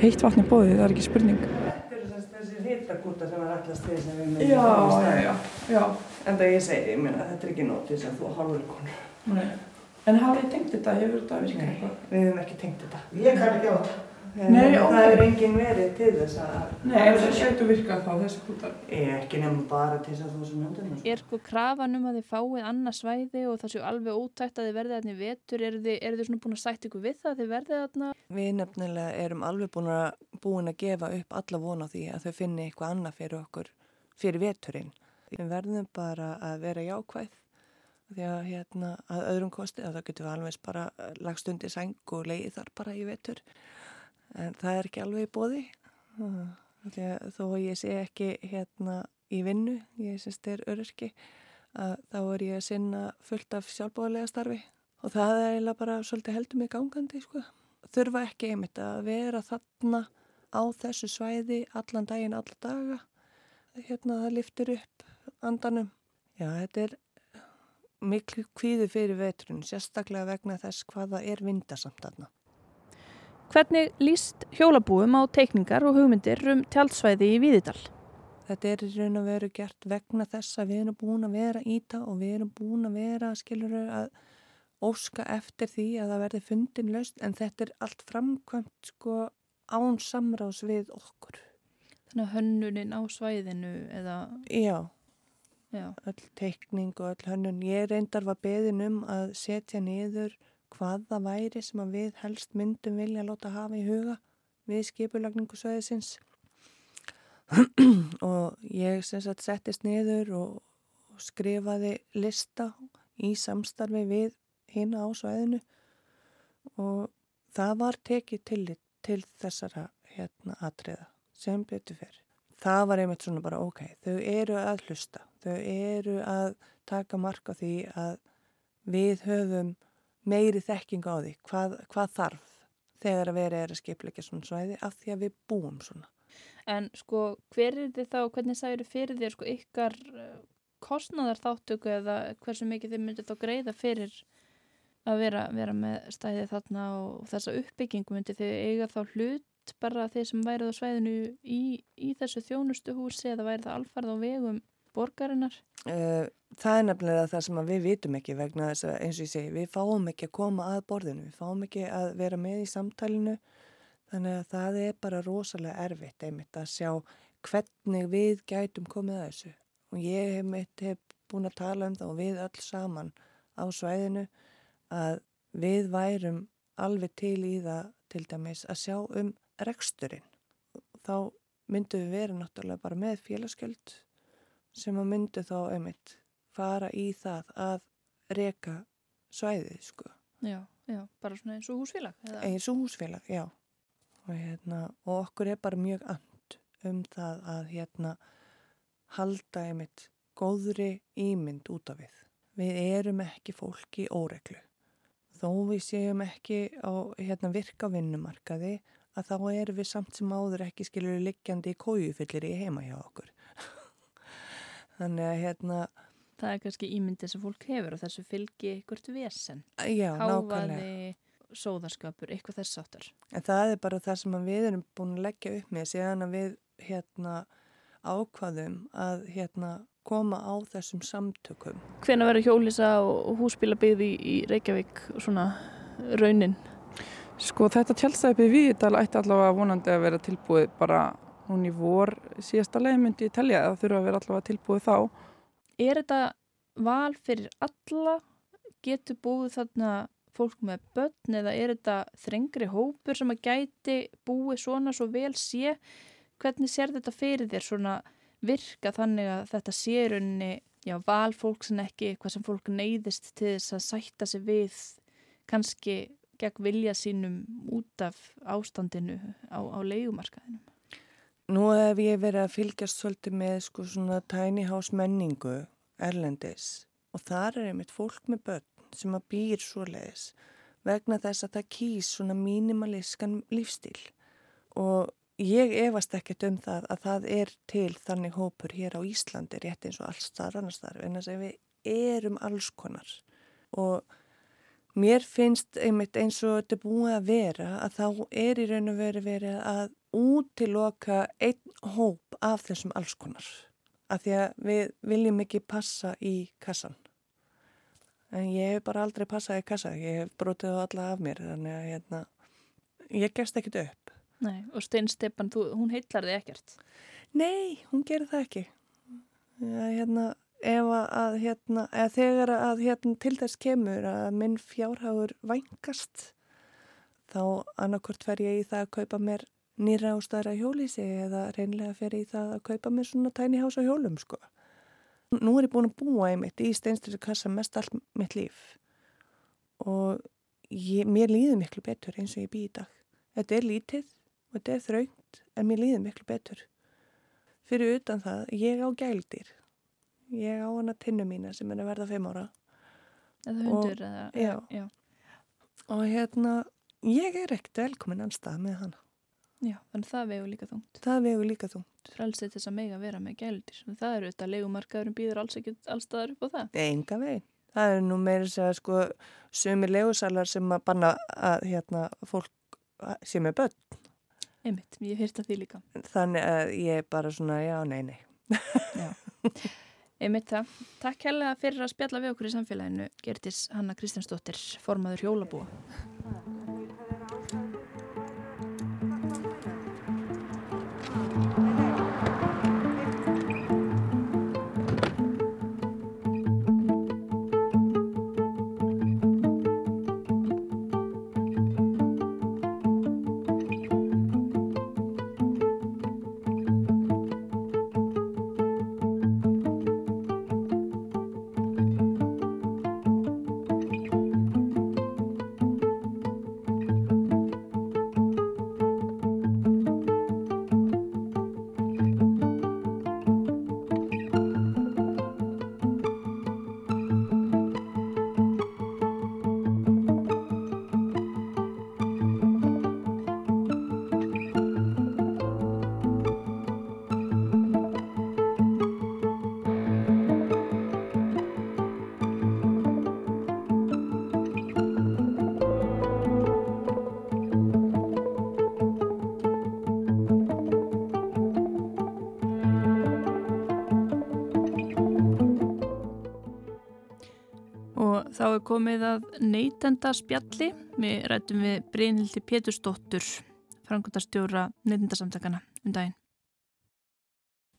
heitt vatni bóðið, það er ekki spurning. Þetta eru þessi hitakúta sem er allast því sem við Já, já, já, já. En það ég segi, ég meina, þetta er ekki nót þess að þú hálfur konur. Nei. En hafið þið tengt þetta, hefur þetta virkað eitthvað? Við höfum ekki tengt þetta. Ég kann ekki á þetta. Nei, það ok. er engin verið til þess að Nei, ef það gætu virkað þá þessi kútar. Ég ekki nefnum bara til þess að þú sem höndunum. Er sko krafan um að þið fáið annað svæði og það séu alveg ótækt að þið verðið þarna í vetur, eru þið, eru þið svona búin að sætt ykkur við það að þið verðið þarna? Við nefnilega erum alveg búin að, búin að gefa upp alla vona því að þau finni eitthvað annað fyrir okkur, fyrir veturinn. Við verðum bara að vera jákvæð því að hérna að öðrum kosti að þá getum við alveg bara lagst undir sæng og leiði þar bara í vetur. En það er ekki alveg í bóði. Þó að ég sé ekki hérna í vinnu, ég syns þeir öryrki, að þá er ég að sinna fullt af sjálfbóðlega starfi og það er eiginlega bara svolítið heldur mig gangandi, sko þurfa ekki einmitt að vera þarna á þessu svæði allan daginn, alla daga. Hérna það liftir upp andanum. Já, þetta er miklu kvíði fyrir veturinn, sérstaklega vegna þess hvaða er vindasamt þarna. Hvernig líst hjólabúum á teikningar og hugmyndir um tjaldsvæði í Víðidal? Þetta er í raun og veru gert vegna þess að við erum búin að vera í það og við erum búin að vera, skilur að óska eftir því að það verði fundin laust en þetta er allt framkvæmt sko án samráðs við okkur. Þannig að hönnunin á svæðinu eða... Já, Já. öll teikning og öll hönnun. Ég reyndar var beðin um að setja niður hvað það væri sem að við helst myndum vilja láta hafa í huga við skipulagningu söðisins og ég sagt settist niður og, skrifaði lista í samstarfi við hina á svæðinu. Og það var tekið til, til þessara hérna atriða sem betur fyrir. Það var einmitt svona bara ok, þau eru að hlusta, þau eru að taka marka því að við höfum meiri þekking á því hvað, hvað þarf þegar að vera er að skipleika svona svæði af því að við búum svona. En sko, hver er þið þá, hvernig særu fyrir þér sko ykkar uh, kostnaðar þáttöku eða hversu mikið þið myndir þá greiða fyrir að vera, vera með stæðið þarna og þessa uppbyggingu myndir þið eiga þá hlut bara þeir sem værið á svæðinu í, í þessu þjónustuhúsi eða væri það alfarð á vegum borgarinnar? Uh, það er nefnilega það sem við vitum ekki vegna þess að eins og ég segi, við fáum ekki að koma að borðinu, við fáum ekki að vera með í samtalinu þannig að það er bara rosalega erfitt einmitt að sjá hvernig við gætum komið að þessu og ég hef, mitt, hef búin að tala um það og við öll saman á svæðinu að við værum alveg til í það til dæmis að sjá um reksturinn. Þá myndum við vera náttúrulega bara með félagsgjöld sem að myndu þá einmitt fara í það að reka svæðið sko. Já, já, bara svona eins og húsfélag? Eða? Eins og húsfélag, já. Og, hérna, og okkur er bara mjög and um það að hérna halda einmitt góðri ímynd út af við. Við erum ekki fólk í óreglu. Þó við séum ekki á hérna, virka vinnumarkaði að þá erum við samt sem áður ekki skilur liggjandi í kójufyllir í heima hjá okkur. Þannig að hérna... Það er kannski ímyndið sem fólk hefur og þessu fylgi eitthvað vesen. Já, nákvæmlega. Hávaði, sóðaskapur, eitthvað þess áttar. En það er bara það sem við erum búin að leggja upp með síðan að við hérna ákvaðum að hérna koma á þessum samtökum. Hvena verður hjólísa og húsbílabíði í Reykjavík svona raunin? Sko þetta tjálstæðið við þetta ætti allavega vonandi að vera tilbúið bara núni í vor síðasta leið myndi ég telja að það þurfa að vera allavega tilbúið þá. Er þetta val fyrir alla? Getur búið þarna fólk með börn eða er þetta þrengri hópur sem að gæti búið svona svo vel sé? Hvernig sér þetta fyrir þér svona virka þannig að þetta sé rauninni já, val fólk sem ekki eitthvað sem fólk neyðist til þess að sætta sig við kannski gegn vilja sínum út af ástandinu á, á leigumarkaðinu? Nú hef ég verið að fylgjast svolítið með sko svona tiny house menningu erlendis og þar er einmitt fólk með börn sem að býr svo leiðis vegna þess að það kýs svona mínimalískan lífstíl. Og ég efast ekkert um það að það er til þannig hópur hér á Íslandi rétt eins og alls þar annars þar en þess að við erum alls konar. Og mér finnst einmitt eins og þetta búið að vera að þá er í raun og veri verið að útiloka einn hóp af þessum alls konar af því að við viljum ekki passa í kassan en ég hef bara aldrei passað í kassa ég hef brotið á alla af mér þannig að hérna, ég gerst ekkit upp Nei, og Steinn Stepan, þú, hún heitlar þig ekkert. Nei, hún gerir það ekki. Ja, hérna, ef að, hérna, eða þegar að hérna til þess kemur að minn fjárhagur vængast, þá annarkort fer ég í það að kaupa mér nýra á staðra hjólísi eða reynlega fer í það að kaupa mér svona tæni hás á hjólum, sko. Nú er ég búin að búa einmitt í steinstyrju kassa mest allt mitt líf og ég, mér líður miklu betur eins og ég bý í dag. Þetta er lítið og þetta er þraugt en mér líður miklu betur. Fyrir utan það, ég á gældir. Ég á hana tinnu mína sem er að verða fimm ára. Eða hundur, eða... já. já. Og hérna, ég er ekkert velkomin anstað með hana. Já, þannig það vegur líka þungt. Það vegur líka þungt. Frelsið til þess að mega vera með gældir. Það eru þetta legumarkaðurum býður alls ekki allstaðar upp á það. Enga veginn. Það er nú meira þess að sko sumi legusalar sem að banna að hérna fólk sé með börn. Einmitt, ég hýrta því líka. Þannig að ég er bara svona, já, nei, nei. já. Einmitt það. Takk helga fyrir að spjalla við okkur í samfélaginu. Gertis Hanna Kristjánsdóttir, formaður hjólabúa. Þá er komið að neytenda spjalli. Við rættum við Brynhildi Pétursdóttur, frangundastjóra neytendasamtakana um daginn.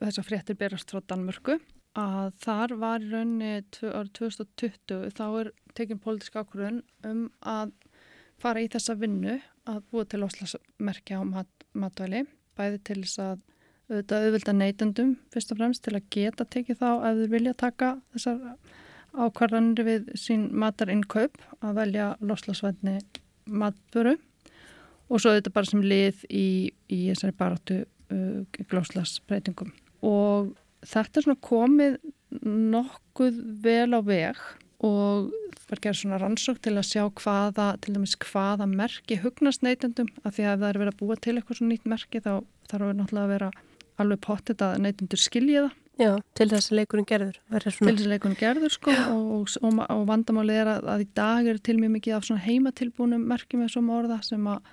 Þessar fréttir berast frá Danmörku að þar var í raunni árið 2020 þá er tekinn pólitísk ákvörðun um að fara í þessa vinnu að búa til óslagsmerkja á mat, matvæli, bæði til þess að auðvitað auðvilda neytendum fyrst og fremst til að geta tekið þá ef þeir vilja taka þessar ákvarðanir við sín matarinnköp að velja loslasvætni matböru og svo þetta bara sem lið í, í þessari baráttu uh, glóslasbreytingum. Og þetta er svona komið nokkuð vel á veg og er gerð svona rannsók til að sjá hvaða, til dæmis hvaða merki hugnast neytendum. Af því að ef það er verið að búa til eitthvað svona nýtt merki þá þarf það náttúrulega að vera alveg pottit að neytendur skilja það Já, til þess að leikurinn gerður. Til þess að leikurinn gerður sko og, og, og vandamálið er að, að í dag er til mjög mikið af svona heimatilbúnum merkjum eins og morða sem að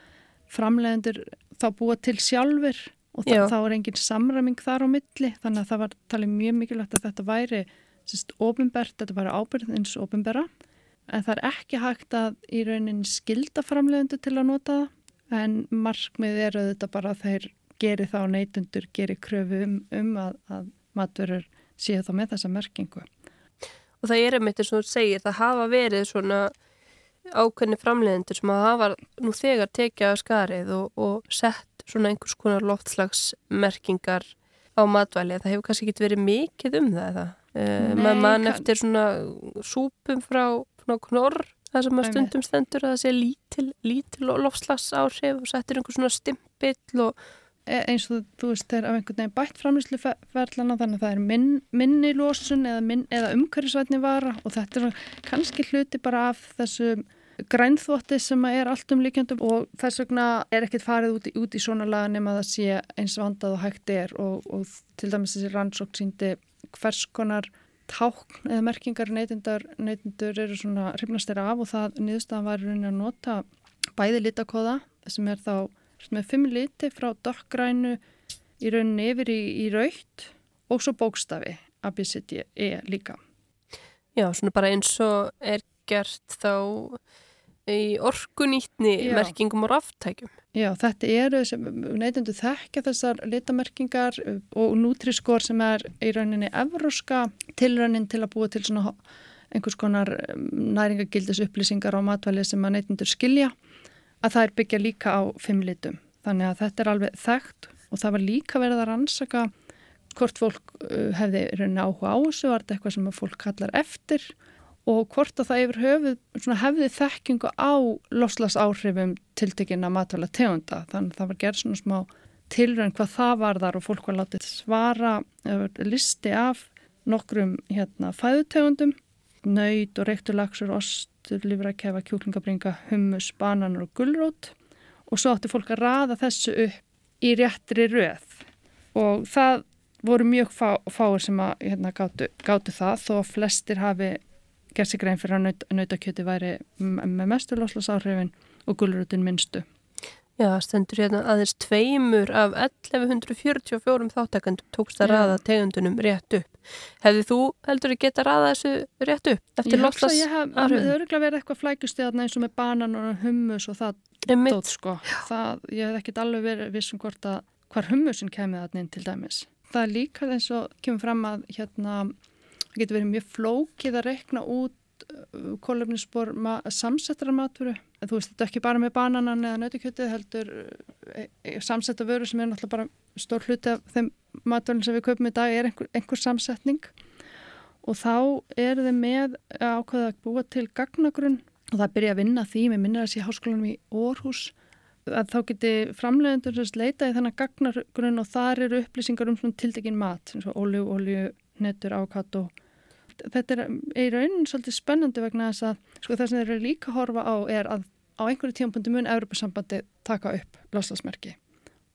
framlegendur þá búa til sjálfur og það, þá er engin samræming þar á milli. Þannig að það var talið mjög mikilvægt að þetta væri sérst ofinbært, þetta væri ábyrð eins ofinbæra en það er ekki hægt að í raunin skilda framlegendur til að nota það en markmið er auðvitað bara að þeir geri þá neytundur, geri kröfu um, um að, að maturur séu þá með þessa merkingu. Og það er einmitt eins og þú segir, það hafa verið svona ákveðni framleiðendur sem að hafa nú þegar tekið að skarið og, og sett svona einhvers konar loftslagsmerkingar á matvæli. Það hefur kannski ekki verið mikið um það eða? Nei, maður mann eftir svona súpum frá knorr það sem að stundum stendur að það sé lítil, lítil loftslags áhrif og settir einhvers svona stimpill og eins og þú veist þeir af einhvern veginn bætt framlýsluferðlana þannig að það er minn, minni lósun eða, eða umhverfisvætni vara og þetta er kannski hluti bara af þessu grænþvoti sem er allt um líkjandum og þess vegna er ekkert farið út í, út í svona laga nema það sé eins vandað og hægt er og, og til dæmis þessi rannsók síndi hvers konar tákn eða merkingar neytindur eru svona hrifnastir af og það niðurstaðan var að nota bæði litakóða sem er þá með fimm liti frá dokkgrænu í rauninni yfir í, í raut og svo bókstafi ABCD E líka. Já, svona bara eins og er gert þá í orkunýtni Já. merkingum og ráftækjum. Já, þetta eru neytundu þekkja þessar litamerkingar og Nutri-skor sem er í rauninni evróska tilraunin til að búa til svona einhvers konar næringagildis upplýsingar á matvæli sem að neytundur skilja að það er byggja líka á fimm litum. Þannig að þetta er alveg þekkt og það var líka verið að rannsaka hvort fólk uh, hefði rauninni áhuga á þessu, var þetta eitthvað sem fólk kallar eftir og hvort að það yfir höfuð hefði þekkingu á loslas áhrifum tiltekina matvæla tegunda. Þannig að það var gerð svona smá tilrönd hvað það var þar og fólk var látið svara listi af nokkrum hérna, fæðutegundum, nöyt og reykturlagsur, ostur, livrakefa, kjúklingabringa, hummus, bananar og gullrót og svo átti fólk að raða þessu upp í réttri röð og það voru mjög fá, fáir sem að hérna, gátu, gátu það þó að flestir hafi gerð sig grein fyrir að naut, nautakjöti væri með mestu loslasáhrifin og gulrutin minnstu. Já, stendur hérna aðeins tveimur af 1144 þáttakandum tókst að raða tegundunum rétt upp. Hefði þú heldur að geta raða þessu rétt upp eftir áhrifin? Það hefur öruglega verið eitthvað flækustíðan eins og með banan og hummus og það dótt sko. Það, ég hef ekkert alveg verið vissum hvort að hvar hummusin kemið þarna inn til dæmis. Það er líka eins og kemur fram að hérna það getur verið mjög flókið að rekna út kólöfnisspor ma samsettara matvöru. Þú veist, þetta ekki bara með bananan eða nautikjötið, heldur e e samsetta vöru sem er náttúrulega bara stór hluti af þeim matvörun sem við köpum í dag er einhver, einhver samsetning og þá er þið með ákveða að búa til gagnagrunn og það byrja að vinna því með minnir að sé háskólanum í Orhus að þá geti framlegendur leita í þennan gagnagrunn og þar eru upplýsingar um svona tildekinn mat, eins og olju, olju, netur, ákatt og þetta er í raunin svolítið spennandi vegna þess að sko, það sem þeir eru líka að horfa á er að á einhverju tímpunktu mun Európa-sambandi taka upp loslasmerki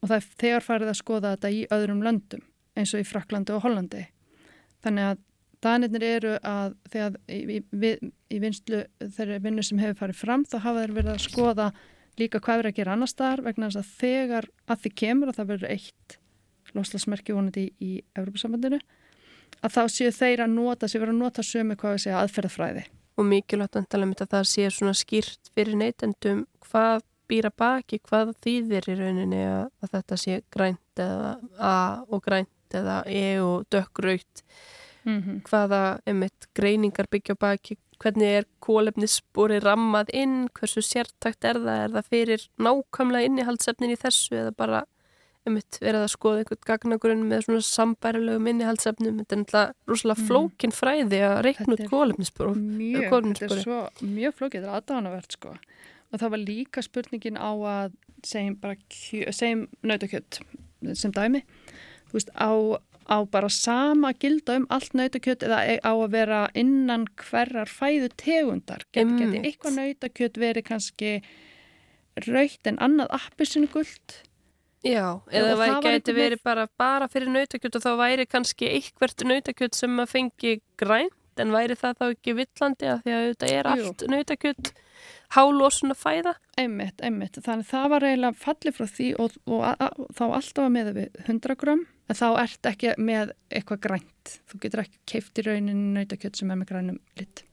og það er þegar farið að skoða þetta í öðrum löndum eins og í Fraklandi og Hollandi. Þannig að danirnir eru að þegar í, í, í vinslu þeirri vinnu sem hefur farið fram þá hafa þeir verið að skoða líka hvað verið að gera annar staðar vegna þess að þegar að því kemur og það verður eitt loslasmerki vonandi í, í Európa-sambandinu að þá séu þeir að nota, séu verið að nota sömu hvað við segja aðferðafræði. Og mikilvægt að tala um þetta að það sé svona skýrt fyrir neytendum hvað býra baki, hvað þýðir í rauninni að, að þetta sé grænt eða A og grænt eða E og dökgröyt, mm -hmm. hvaða emitt greiningar byggja baki, hvernig er kólefnisspori rammað inn, hversu sértakt er það, er það fyrir nákvæmlega innihaldsefnin í þessu eða bara um mitt verið að skoða einhvern gagnagrunn með svona sambærilegu minnihaldsefnum þetta er náttúrulega rosalega mm. flókin fræði að reikna út kólefnisspor mjög, þetta er svo mjög flókið þetta er aðdánavert sko. Og það var líka spurningin á að segjum bara, segjum nautakjött sem dæmi, þú veist á, á bara sama gilda um allt nautakjött eða e, á að vera innan hverjar fæðu tegundar Get, geti eitthvað nautakjött verið kannski raukt en annað appisinu gullt Já, eða það gæti verið bara, bara fyrir nautakjöld og þá væri kannski eitthvert nautakjöld sem að fengi grænt en væri það þá ekki villandi að því að þetta er allt nautakjöld hálósun að fæða? Einmitt, einmitt. Þannig það var eiginlega fallið frá því og, og, og, og þá alltaf með við 100 gram en þá ert ekki með eitthvað grænt. Þú getur ekki keift í rauninu nautakjöld sem er með grænum lit.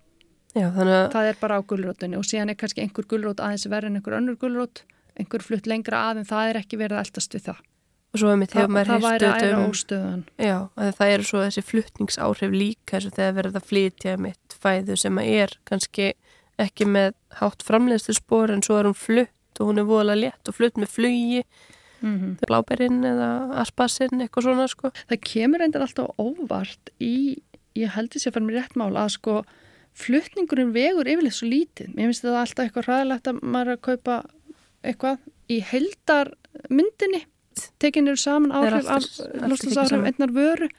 Já, þannig að... Það er bara á gullrótunni og síðan er kannski einhver gullrót aðeins verið en einhver önnur gullrót einhver flutt lengra að en það er ekki verið að eldast við það. Og svo hefur mitt hefur maður heyrst um... Óstöðan. Já, það eru svo þessi fluttningsáhrif líka þess að það verður að flytja mitt fæðu sem að er kannski ekki með hátt framleiðstu spór en svo er hún flutt og hún er voðalega létt og flutt með flugi mm -hmm. bláberinn eða aspasinn eitthvað svona sko. Það kemur endur alltaf óvart í, ég held því að ég fann mér rétt mál að sko fluttningurinn vegur yfirlega svo lítið. Mér finnst þetta alltaf eitthvað ræðilegt að maður að kaupa eitthvað í heldarmyndinni tekinir saman áhrif af loslasafrið einnar vöru.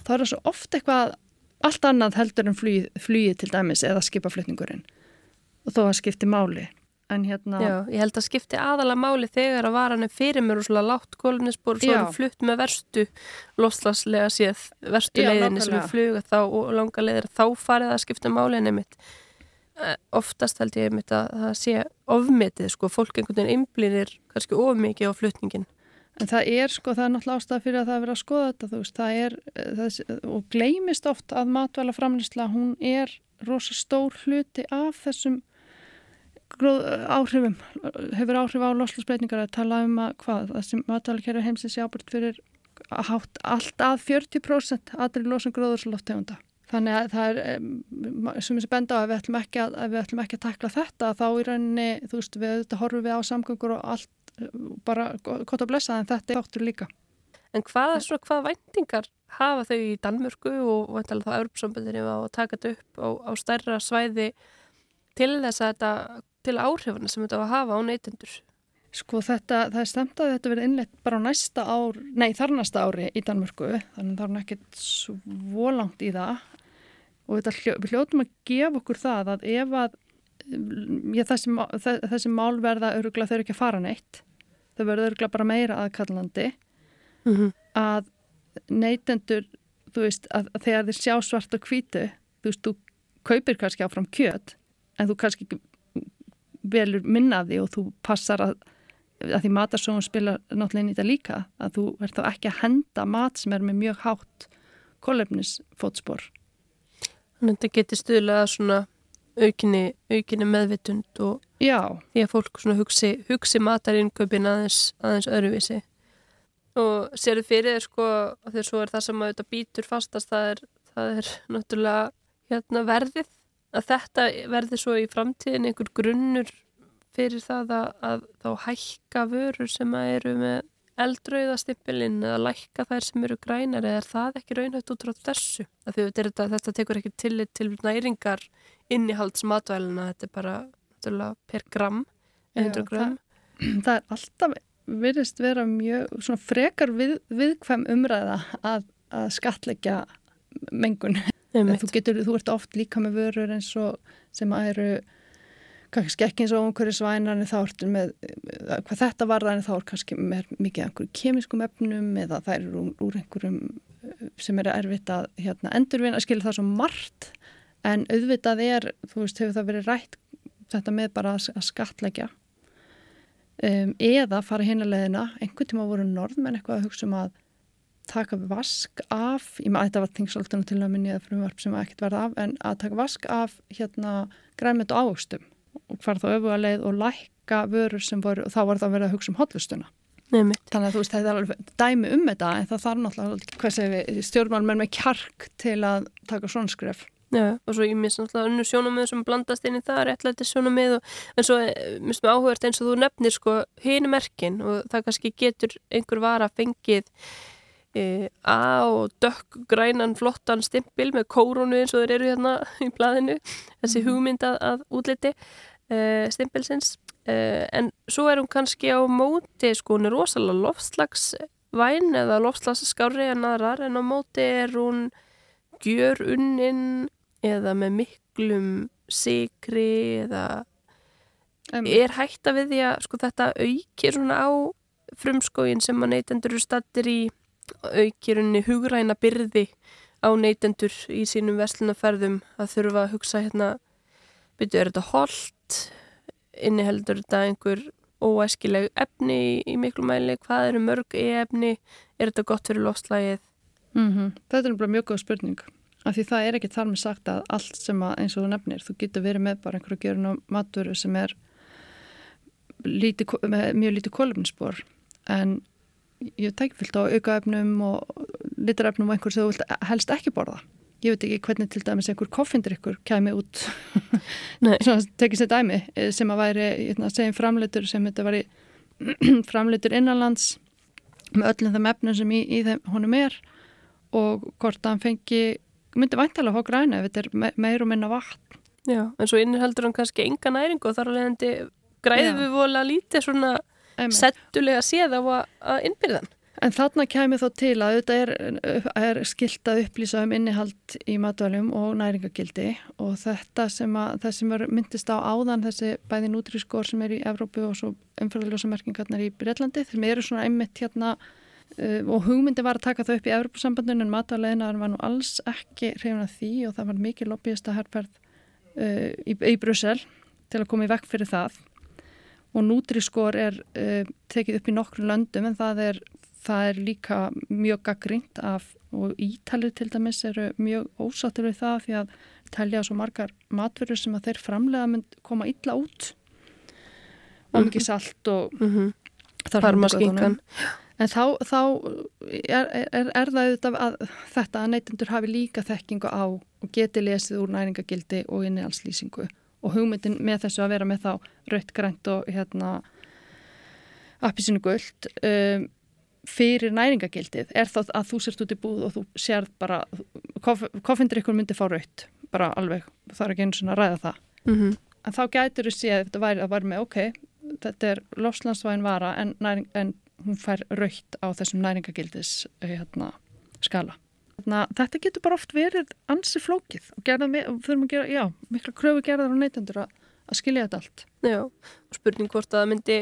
Þá er það svo oft eitthvað allt annað heldur en flýið, flýið til dæmis eða skipaflutningurinn. Og þó að skipti máli. En hérna Já, ég held að skipti aðala máli þegar að varan er fyrir mér og svona látt kólunispor og svo eru flutt með verstu loslaslega séð verstu Já, leiðinni sem er fluga þá og langa leiðir þá farið að skipta máli nefnitt Eh, oftast held ég að það sé ofmetið sko, fólk einhvern veginn einblýnir kannski ofmikið á flutningin En það er sko, það er náttúrulega ástæða fyrir að það vera að skoða þetta, þú veist, það er eh, það, og gleymist oft að matvæla framlýsla, hún er rosa stór hluti af þessum áhrifum, hefur áhrif á loslasbreytingar að tala um að hvað, það sem matvælakerfi heimsins jábært fyrir hátt allt að 40% aðri losun gróðurslóftegunda. Þannig að það er sem þessi benda á að við ætlum ekki að, að við ætlum ekki að takla þetta þá í rauninni, þú veist, við auðvitað horfum við á samgöngur og allt bara gott að blessa en þetta er þáttur líka. En hvað, svona, hvað væntingar hafa þau í Danmörku og vantilega þá Europasambandinu á að taka þetta upp á, á stærra svæði til þess að þetta, til áhrifana sem þetta á að hafa á neytendur? Sko þetta, það er stemt að þetta verið innlegt bara á næsta ár, nei þar næsta ári í Danmörku, þannig að það er nekkit svo langt í það og þetta, við hljóttum að gefa okkur það að ef að já, þessi, þessi mál verða öruglega þau eru ekki að fara neitt, þau verða öruglega bara meira aðkallandi. Mm -hmm. að neytendur, þú veist, að, að þegar þeir sjá svart og hvítu, þú veist, þú kaupir kannski áfram kjöt en þú kannski velur minnaði og þú passar að að því matarsóðum spila náttúrulega inn í þetta líka að þú verð þá ekki að henda mat sem er með mjög hátt kólefnisfótspor þetta getur stuðlega svona aukinni, aukinni meðvitund og Já. því að fólk hugsi, hugsi matarinköpin aðeins, aðeins öðruvísi og séru fyrir þér sko að því að svo er það sem að þetta býtur fastast það er, það er náttúrulega hérna verðið að þetta verði svo í framtíðin einhver grunnur fyrir það að, að þá hækka vörur sem eru með eldrauðastippilinn eða lækka þær sem eru grænar eða er það ekki raunhægt út frá þessu? Þetta, þetta tekur ekki tillit til næringar innihalds matvæluna, þetta er bara náttúrulega per gram, 100 gram. Það, það er alltaf, virðist vera mjög frekar við, viðkvæm umræða að, að skatleggja mengun. Þú, getur, þú ert oft líka með vörur eins og sem eru kannski ekki eins og umhverju svænar þá ertu með, hvað þetta en þá er kannski með mikið einhverju kemískum efnum eða það eru úr, úr einhverjum sem eru erfitt að hérna, endurvinna, skilur það svo margt en auðvitað er, þú veist, hefur það verið rætt þetta með bara að skatleggja um, eða fara hinaleðina, einhvern tíma voru norðmenn eitthvað að hugsa um að taka vask af, ég maður þetta var þingsaltunum til að minni eða frumvarp sem ekkert verða af en að taka vask af hérna og águstum hvar þá öfu að leið og lækka vörur sem voru, þá var það að vera að hugsa um hotlustuna. Nefnitt. Þannig að þú veist, þetta er alveg dæmi um þetta en það þarf náttúrulega, stjórnmálmenn með kjark til að taka svona skref. Já, og svo ég minnst náttúrulega unnu sjónamið sem blandast inn í það, réttlæti sjónamið og, en svo eh, minnst mér áhugast eins og þú nefnir sko hinu merkin og það kannski getur einhver vara fengið e, á dökk grænan flottan stimpil með kórunu eins og þeir eru hérna í blæðinu, þessi mhm. hugmynd að, að útliti uh, stimpilsins uh, en svo er hún kannski á móti sko hún er rosalega loftslagsvæn eða loftslagsskári en aðrar en á móti er hún gjör unnin eða með miklum sikri eða um. er hægt að við því að sko þetta aukir svona á frumskógin sem að neytendur eru stattir í aukir unni hugræna byrði á neytendur í sínum verslunaferðum að þurfa að hugsa hérna byrju er þetta hold inniheldur þetta einhver óæskileg efni í, í miklu mæli, hvað eru mörg e-efni, er þetta gott fyrir lofslægið? Mm -hmm. Þetta er bara mjög góð spurning, af því það er ekki þar með sagt að allt sem að, eins og þú nefnir, þú getur verið með bara einhverju gjörun og matur sem er líti, mjög lítið kólumninsbor, en ég tek fylgt á aukaefnum og litarefnum og einhver sem þú vilt helst ekki borða ég veit ekki hvernig til dæmis einhver koffindrykkur kæmi út. Tekið sér dæmi eh, sem að væri segjum framleitur sem þetta var í framleitur innanlands með öllum þeim efnum sem í, í þeim honum er og hvort að hann fengi myndi væntalega fá græna ef þetta er meir og minna vatn. Já, en svo innheldur hann kannski enga næring og þar alveg græði við vola lítið svona settulega séð á að innbyrðan En þarna kemur þó til að auðvitað er, er skilt að upplýsa um innihald í matvælum og næringagildi og þetta sem, að, sem myndist á áðan þessi bæði nútrískor sem er í Evrópu og svo umfærðaljósa merkingarnar í Breitlandi þeim eru svona einmitt hérna uh, og hugmyndi var að taka þau upp í Evrópusambandun en matvæleginar var nú alls ekki hrefna því og það var mikið lobbyista herrferð uh, í, í Brussel til að koma í vekk fyrir það. Og nútrískor er uh, tekið upp í nokkru löndum en það er það er líka mjög gaggrínt af og ítalir til dæmis eru mjög ósattur við það því að telja svo margar matverður sem að þeir framlega mynd koma illa út og mikið salt og mm -hmm. Parmaskinkan. En þá, þá er, er, er það auðvitað að þetta að neytendur hafi líka þekkingu á og geti lesið úr næringagildi og innihaldslýsingu og hugmyndin með þessu að vera með þá rautt, grænt og hérna appisinu guld um, fyrir næringagildið er þá að þú sért út í búð og þú sér bara koffindur ykkur myndi fá raut bara alveg, það er ekki einu svona að ræða það. Mm -hmm. en þá gætur þú séð þetta væri að væri með ok, þetta er lofslansvæðin vara en, næring, en hún fær raut á þessum næringagildis hérna, skala. Þannig, þetta getur bara oft verið ansi flókið og þurfum að gera, já, mikla kröfu gerðar og neytendur að, að skilja þetta allt. Já, spurning hvort að það myndi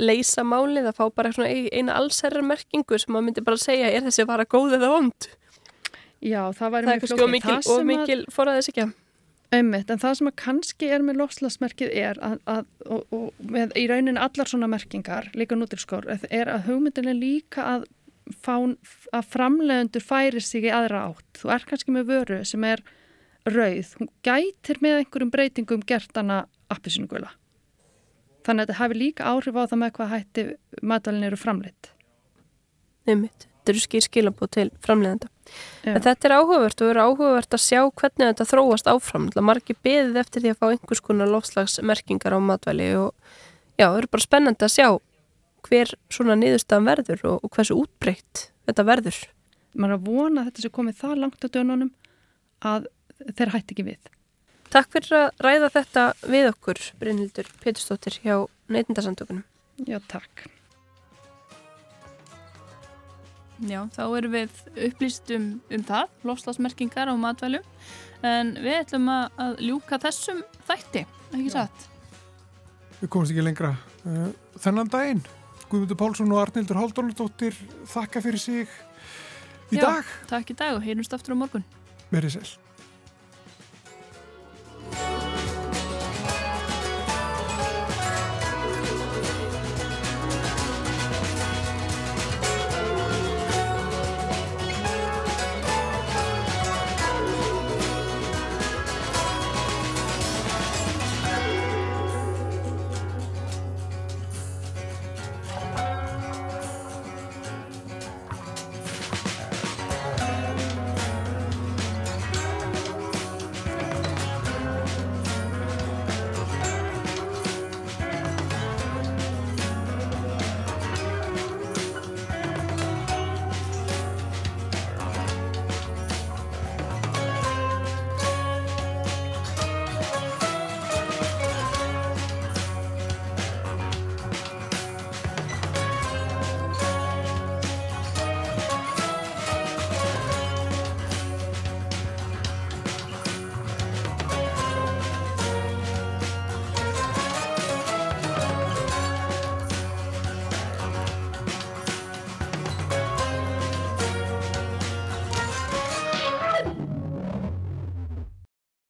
leysa málið að fá bara eina allsherrarmerkingu sem maður myndi bara segja er þessi vara góð eða vond Já, það væri mjög flókið. Það er kannski og mikil forraðis ekki. Einmitt, en það sem að kannski er með lofslagsmerkið er að, að og, og með í raunin allar svona merkingar, líka nútilskór, er að hugmyndinlega líka að, fá, að framlegundur færi sig í aðra átt. Þú er kannski með vöru sem er rauð, hún gætir með einhverjum breytingum gert hana appisunugula. Þannig að þetta hefur líka áhrif á það með hvað hætti matalinn eru framleitt. Einmitt, þetta eru skýr skilabóð til framleiðanda. Þetta er áhugavert og eru áhugavert að sjá hvernig þetta þróast áfram. Marki beðið eftir því að fá einhvers konar lofslagsmerkingar á matvæli og já, það eru bara spennandi að sjá hver svona niðurstaðan verður og, og hversu útbreytt þetta verður. Man er að vona að þetta sé komið það langt á dönunum að þeir hætti ekki við. Takk fyrir að ræða þetta við okkur, Brynhildur Péturstóttir hjá Neitindarsandökunum. Já, takk. Já, þá erum við upplýst um, það, lofslagsmerkingar á matvælum, en við ætlum að, að ljúka þessum þætti, ekki satt? Við komumst ekki lengra. Uh, þennan daginn, Guðmundur Pálsson og Arnildur Haldónardóttir þakka fyrir sig í Já, dag. Takk í dag og heyrumst aftur á morgun. Verið sæl.